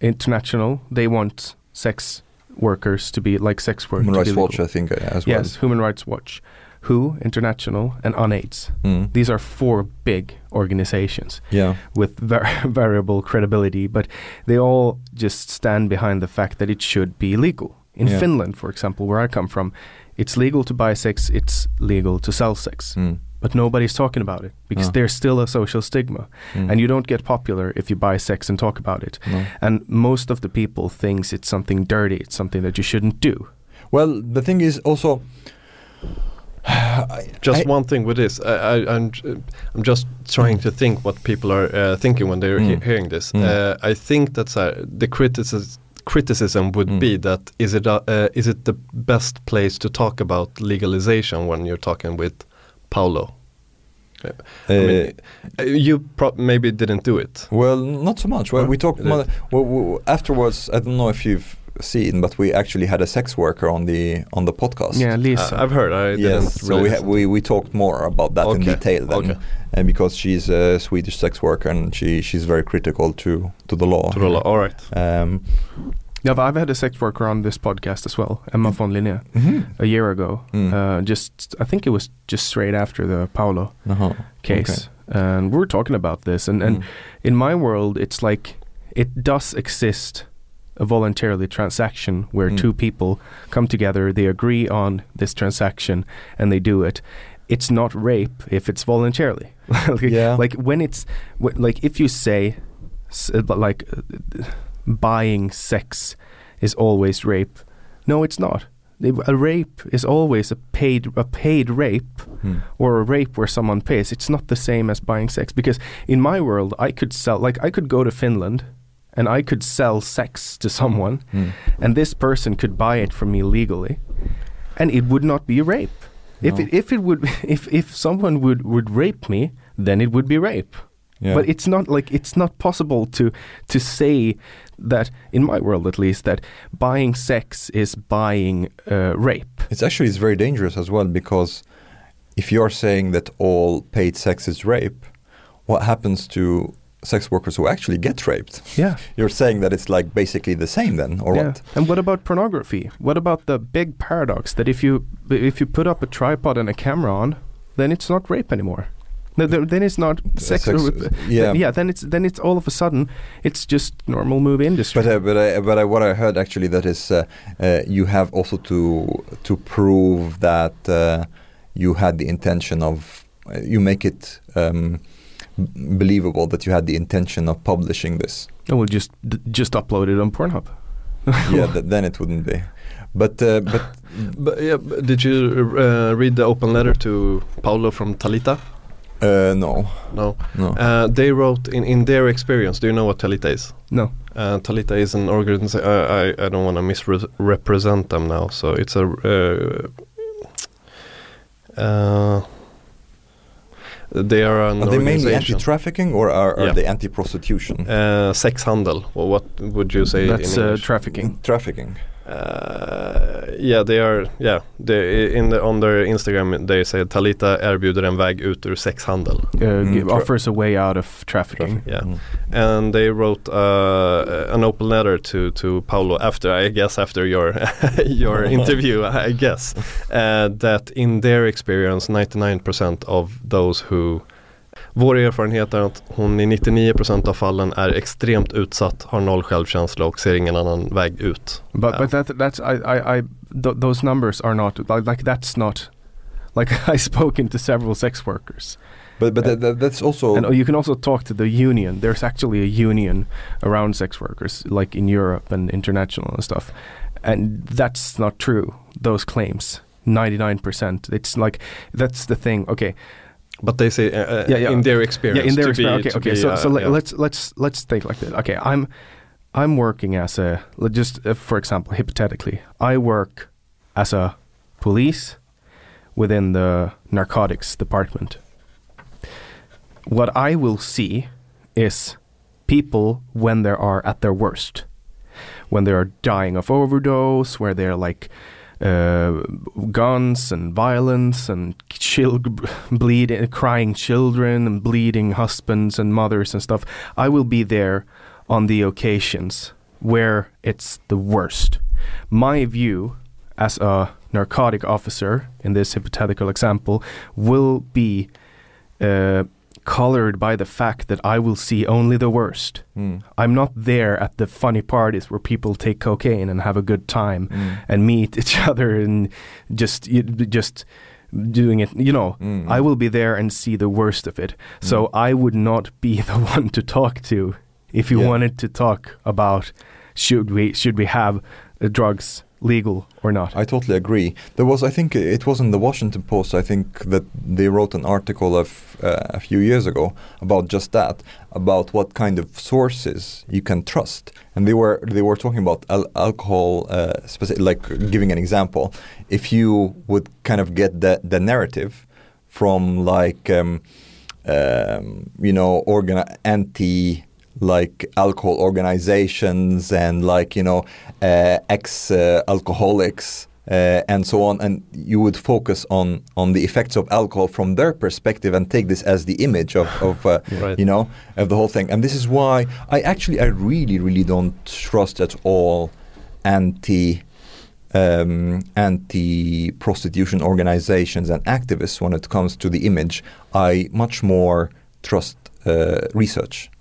International. They want sex workers to be like sex work. Human Rights Watch legal. I think uh, as well Yes, Human Rights Watch, WHO International, and UNAIDS. Mm. These are four big organizations yeah with var- variable credibility, but they all just stand behind the fact that it should be legal. In Yeah. Finland, for example, where I come from, it's legal to buy sex, it's legal to sell sex. Mm. But nobody's talking about it because No. there's still a social stigma. Mm. And you don't get popular if you buy sex and talk about it. No. And most of the people thinks it's something dirty, it's something that you shouldn't do. well the thing is also Just I- one thing with this, I, I, I'm j- I'm just trying to think what people are uh, thinking when they're he- Mm. hearing this. Mm. Uh, I think that's uh, the criticism criticism would Mm. be that is it uh, uh, is it the best place to talk about legalization when you're talking with Paolo? Uh, I mean, uh, you pro- maybe didn't do it. Well, not so much. Well, we talked mo- well, w- afterwards. I don't know if you've seen, but we actually had a sex worker on the on the podcast. Yeah, Lisa. Uh, I've heard. I Yes, didn't. so we, ha- we we talked more about that in detail then, okay. and because she's a Swedish sex worker and she she's very critical to to the law. To roll- all right. Um, yeah, but I've had a sex worker on this podcast as well, Emma von Linné, mhm. a year ago. Mm. Uh, just, I think it was just straight after the Paolo Uh-huh. case. And we were talking about this. And, and Mm. in my world, it's like it does exist a voluntarily transaction where Mm. two people come together, they agree on this transaction, and they do it. It's not rape if it's voluntarily. like, Yeah. like when it's like if you say s- uh, like uh, buying sex is always rape. No, it's not. A rape is always a paid a paid rape Mm. or a rape where someone pays. It's not the same as buying sex because in my world I could sell like I could go to Finland and I could sell sex to someone Mm. and this person could buy it from me legally and it would not be rape. If it, if it would if if someone would would rape me then it would be rape. Yeah. But it's not like it's not possible to to say that in my world at least that buying sex is buying uh, rape. It's actually it's very dangerous as well because if you're saying that all paid sex is rape, what happens to sex workers who actually get raped? Yeah. You're saying that it's like basically the same then, or yeah. what? And what about pornography? What about the big paradox that if you if you put up a tripod and a camera on, then it's not rape anymore. No, then then it's not sex. sex- yeah. yeah. Then it's then it's all of a sudden it's just normal movie industry. But uh, but I, but I, what I heard actually that is uh, uh, you have also to to prove that uh, you had the intention of uh, you make it um, believable that you had the intention of publishing this. I will just just upload it on Pornhub. yeah, th- then it wouldn't be. But uh, but But yeah, but did you uh, read the open letter to Paolo from Talita? uh, no No. no. Uh, they wrote in, in their experience. Do you know what Talita is? No. Uh, Talita is an organization. Uh, I I don't want to misrepresent them now. So it's a. They are an Are they mainly anti-trafficking or are, are Yeah. they anti-prostitution? Uh, sex handel. Well, what would you say? That's in uh, trafficking. Trafficking. Uh, yeah, they are. Yeah, they, in the, on their Instagram they say Talita erbjuder en väg ut ur sexhandel. Uh, Mm, give- offers a way out of trafficking. Yeah, Mm. and they wrote uh, an open letter to to Paolo after I guess after your your interview I guess uh, that in their experience 99% of those who vår erfarenhet är att hon i 99% av fallen är extremt utsatt, har noll självkänsla och ser ingen annan väg ut. But but that that's I I, I th- those numbers are not like, like that's not like I spoken to several sex workers, But but that, that, that's also and you can also talk to the union. There's actually a union around sex workers, like in Europe and international and stuff, and that's not true. Those claims, ninety nine percent. It's like that's the thing. Okay, But they say uh, uh, Yeah, yeah. in their experience. yeah, in their experience. be- Okay, okay. be, so uh, so let, yeah. let's let's let's think like this. Okay, I'm I'm working as a just uh, for example, hypothetically, I work as a police within the narcotics department. What I will see is people when they are at their worst, when they are dying of overdose, where they're like uh, guns and violence and chil- bleed, crying children and bleeding husbands and mothers and stuff. I will be there on the occasions where it's the worst. My view as a narcotic officer in this hypothetical example will be uh, colored by the fact that I will see only the worst. Mm. I'm not there at the funny parties where people take cocaine and have a good time Mm. and meet each other and just just doing it. You know, Mm. I will be there and see the worst of it. So I would not be the one to talk to if you Yeah. wanted to talk about should we should we have uh, drugs legal or not. I totally agree. There was, I think, it was in the Washington Post. I think that they wrote an article of uh, a few years ago about just that, about what kind of sources you can trust, and they were they were talking about al- alcohol, uh, specific, like giving an example. If you would kind of get the the narrative from like um, um, you know organ- anti like alcohol organizations and like you know uh, ex uh, alcoholics uh, and so on and you would focus on on the effects of alcohol from their perspective and take this as the image of, of uh, Right. you know of the whole thing and this is why I actually I really really don't trust at all anti um, anti-prostitution organizations and activists when it comes to the image. I much more trust uh,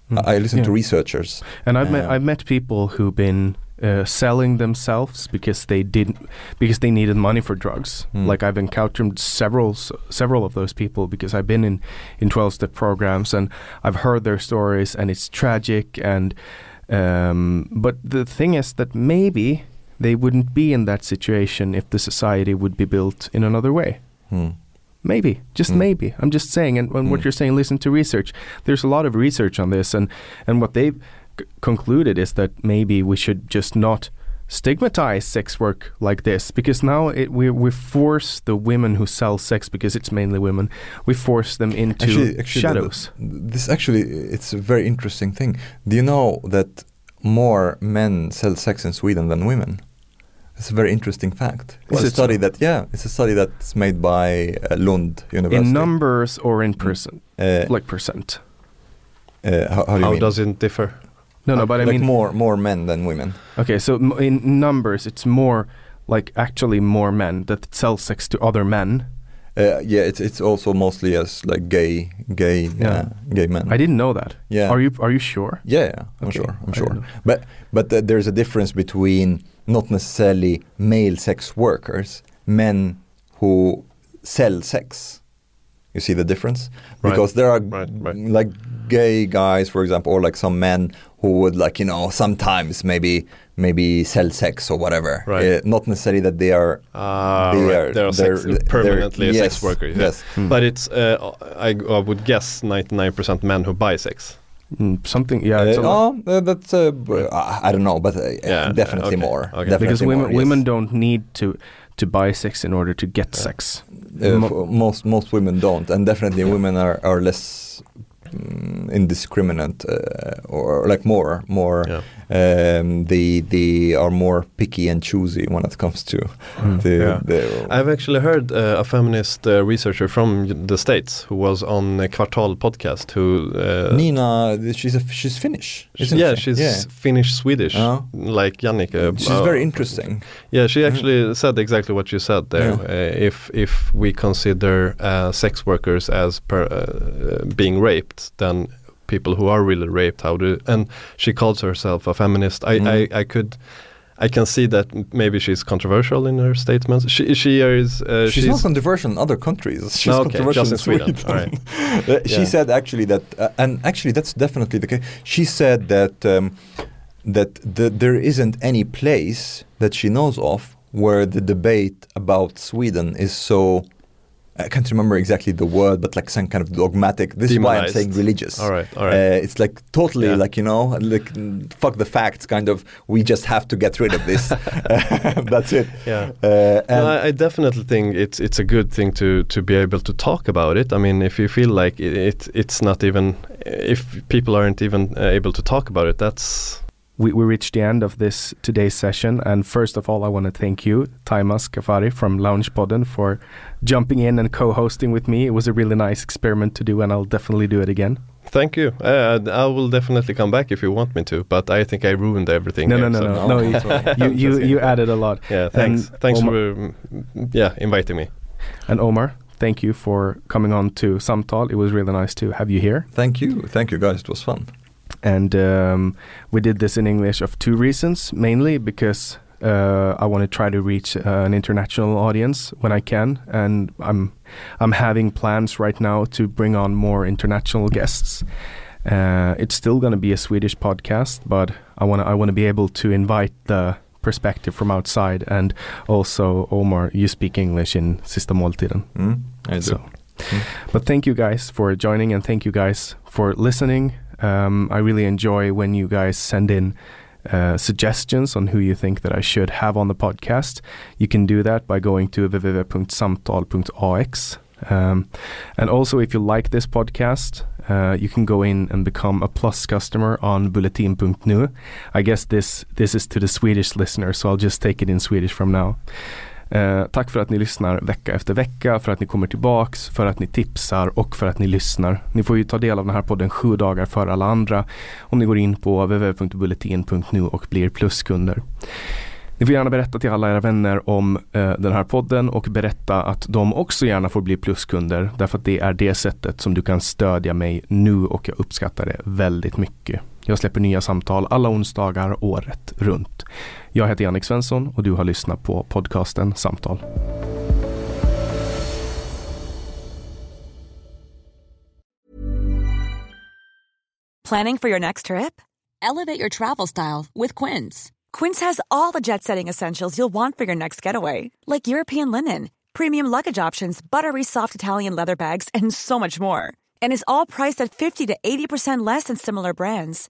research. I I listen to researchers. And I've met I've met people who've been uh, selling themselves because they didn't because they needed money for drugs. Mm. Like I've encountered several several of those people because I've been in in twelve step programs and I've heard their stories and it's tragic and um, but the thing is that maybe they wouldn't be in that situation if the society would be built in another way. Hmm. Maybe, just Mm. maybe. I'm just saying, and, and what Mm. you're saying, listen to research. There's a lot of research on this, and and what they've c- concluded is that maybe we should just not stigmatize sex work like this because now it, we we force the women who sell sex because it's mainly women. We force them into Actually, actually, the- shadows. the- this actually it's a very interesting thing. Do you know that more men sell sex in Sweden than women? It's a very interesting fact. It's Is a it study so? that yeah, it's a study that's made by uh, Lund University. in numbers or in percent, uh, like percent. uh, how, how do you How mean? does it differ? No, no, but I like mean, more more men than women. okay. So m- in numbers, it's more like actually more men that sell sex to other men. Uh, yeah, it's it's also mostly as like gay gay Yeah. uh, gay men. I didn't know that. Yeah. Are you are you sure? Yeah, yeah, I'm Okay, sure. I'm I sure. But but uh, there's a difference between not necessarily male sex workers, men who sell sex. You see the difference? Right. Because there are Right, right. like gay guys, for example, or like some men who would like you know sometimes maybe maybe sell sex or whatever. Right. Uh, not necessarily that they are. Ah, They right. are- They're, sex, they're- permanently they're- a yes, sex worker. yeah. yes. Hmm. But it's, uh, I, I would guess 99% men who buy sex. Mm, something, yeah. It's Uh, a lot. oh, uh, that's uh, b- I I don't know, but uh, Yeah, definitely okay, more. okay. Definitely because women more, yes. women don't need to to buy sex in order to get sex. Uh, Mo- most most women don't, and definitely women are are less mm, indiscriminate uh, or like more more Yeah. Um, they they are more picky and choosy when it comes to the, Yeah. the I've actually heard uh, a feminist uh, researcher from the States who was on a Kvartal podcast who. Uh, Nina. She's a, she's Finnish. Isn't yeah, she? she's yeah. Finnish Swedish, Oh. like Yannick. Uh, She's uh, very interesting. Yeah, she actually said exactly what you said there. Yeah. Uh, if if we consider uh, sex workers as per, uh, being raped, then people who are really raped, how do? And she calls herself a feminist. I, Mm. I, I could. I can see that maybe she's controversial in her statements. She she is. Uh, she's, not controversial in other countries. She's No, okay, controversial just in Sweden. All right. Uh, she Yeah. said actually that, uh, and actually that's definitely the case. She said that um, that the, there isn't any place that she knows of where the debate about Sweden is so. I can't remember exactly the word, but like some kind of dogmatic. This is why I'm saying religious. All right, all right. Uh, it's like totally Yeah. like you know, like fuck the facts, kind of. We just have to get rid of this. That's it. Yeah. Uh, and No, I, I definitely think it's it's a good thing to to be able to talk about it. I mean, if you feel like it, it it's not even if people aren't even uh, able to talk about it, that's We, we reached the end of this today's session, and first of all, I want to thank you, Taimas Kafari from Lounge Podden, for jumping in and co-hosting with me. It was a really nice experiment to do, and I'll definitely do it again. Thank you. Uh, I will definitely come back if you want me to, but I think I ruined everything. No, no, here, no, so- no, no. You, you, you, you added a lot. Yeah, thanks. And thanks Omar- for mm, yeah inviting me. And Omar, thank you for coming on to Samtal. It was really nice to have you here. Thank you, thank you guys. It was fun. And um, we did this in English of two reasons, mainly because uh, I want to try to reach uh, an international audience when I can, and I'm I'm having plans right now to bring on more international guests. Uh, it's still going to be a Swedish podcast, but I want I want to be able to invite the perspective from outside, and also Omar, you speak English in Sista Måltiden. Mm, I do. So, but thank you guys for joining and thank you guys for listening. Um, I really enjoy when you guys send in uh, suggestions on who you think that I should have on the podcast. You can do that by going to www.samtal.ax. Um, and also, if you like this podcast, uh, you can go in and become a plus customer on bulletin.nu. I guess this this is to the Swedish listener, so I'll just take it in Swedish from now. Eh, tack för att ni lyssnar vecka efter vecka, för att ni kommer tillbaks, för att ni tipsar och för att ni lyssnar. Ni får ju ta del av den här podden sju dagar före alla andra om ni går in på www.bulletin.nu och blir pluskunder. Ni får gärna berätta till alla era vänner om eh, den här podden och berätta att de också gärna får bli pluskunder därför att det är det sättet som du kan stödja mig nu och jag uppskattar det väldigt mycket. Jag släpper nya samtal alla onsdagar året runt. Jag heter Jannik Svensson och du har lyssnat på podcasten Samtal. Planning for your next trip? Elevate your travel style with Quince. Quince has all the jet setting essentials you'll want for your next getaway, like European linen, premium luggage options, buttery soft Italian leather bags, and so much more. And is all priced at 50 to 80% less than similar brands.